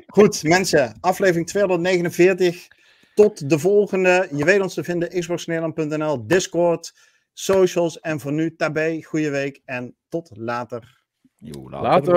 Goed, mensen, aflevering 249. Tot de volgende. Je weet ons te vinden, xboxnederland.nl, Discord, socials en voor nu, tabé, goede week en tot later. Jo, Later.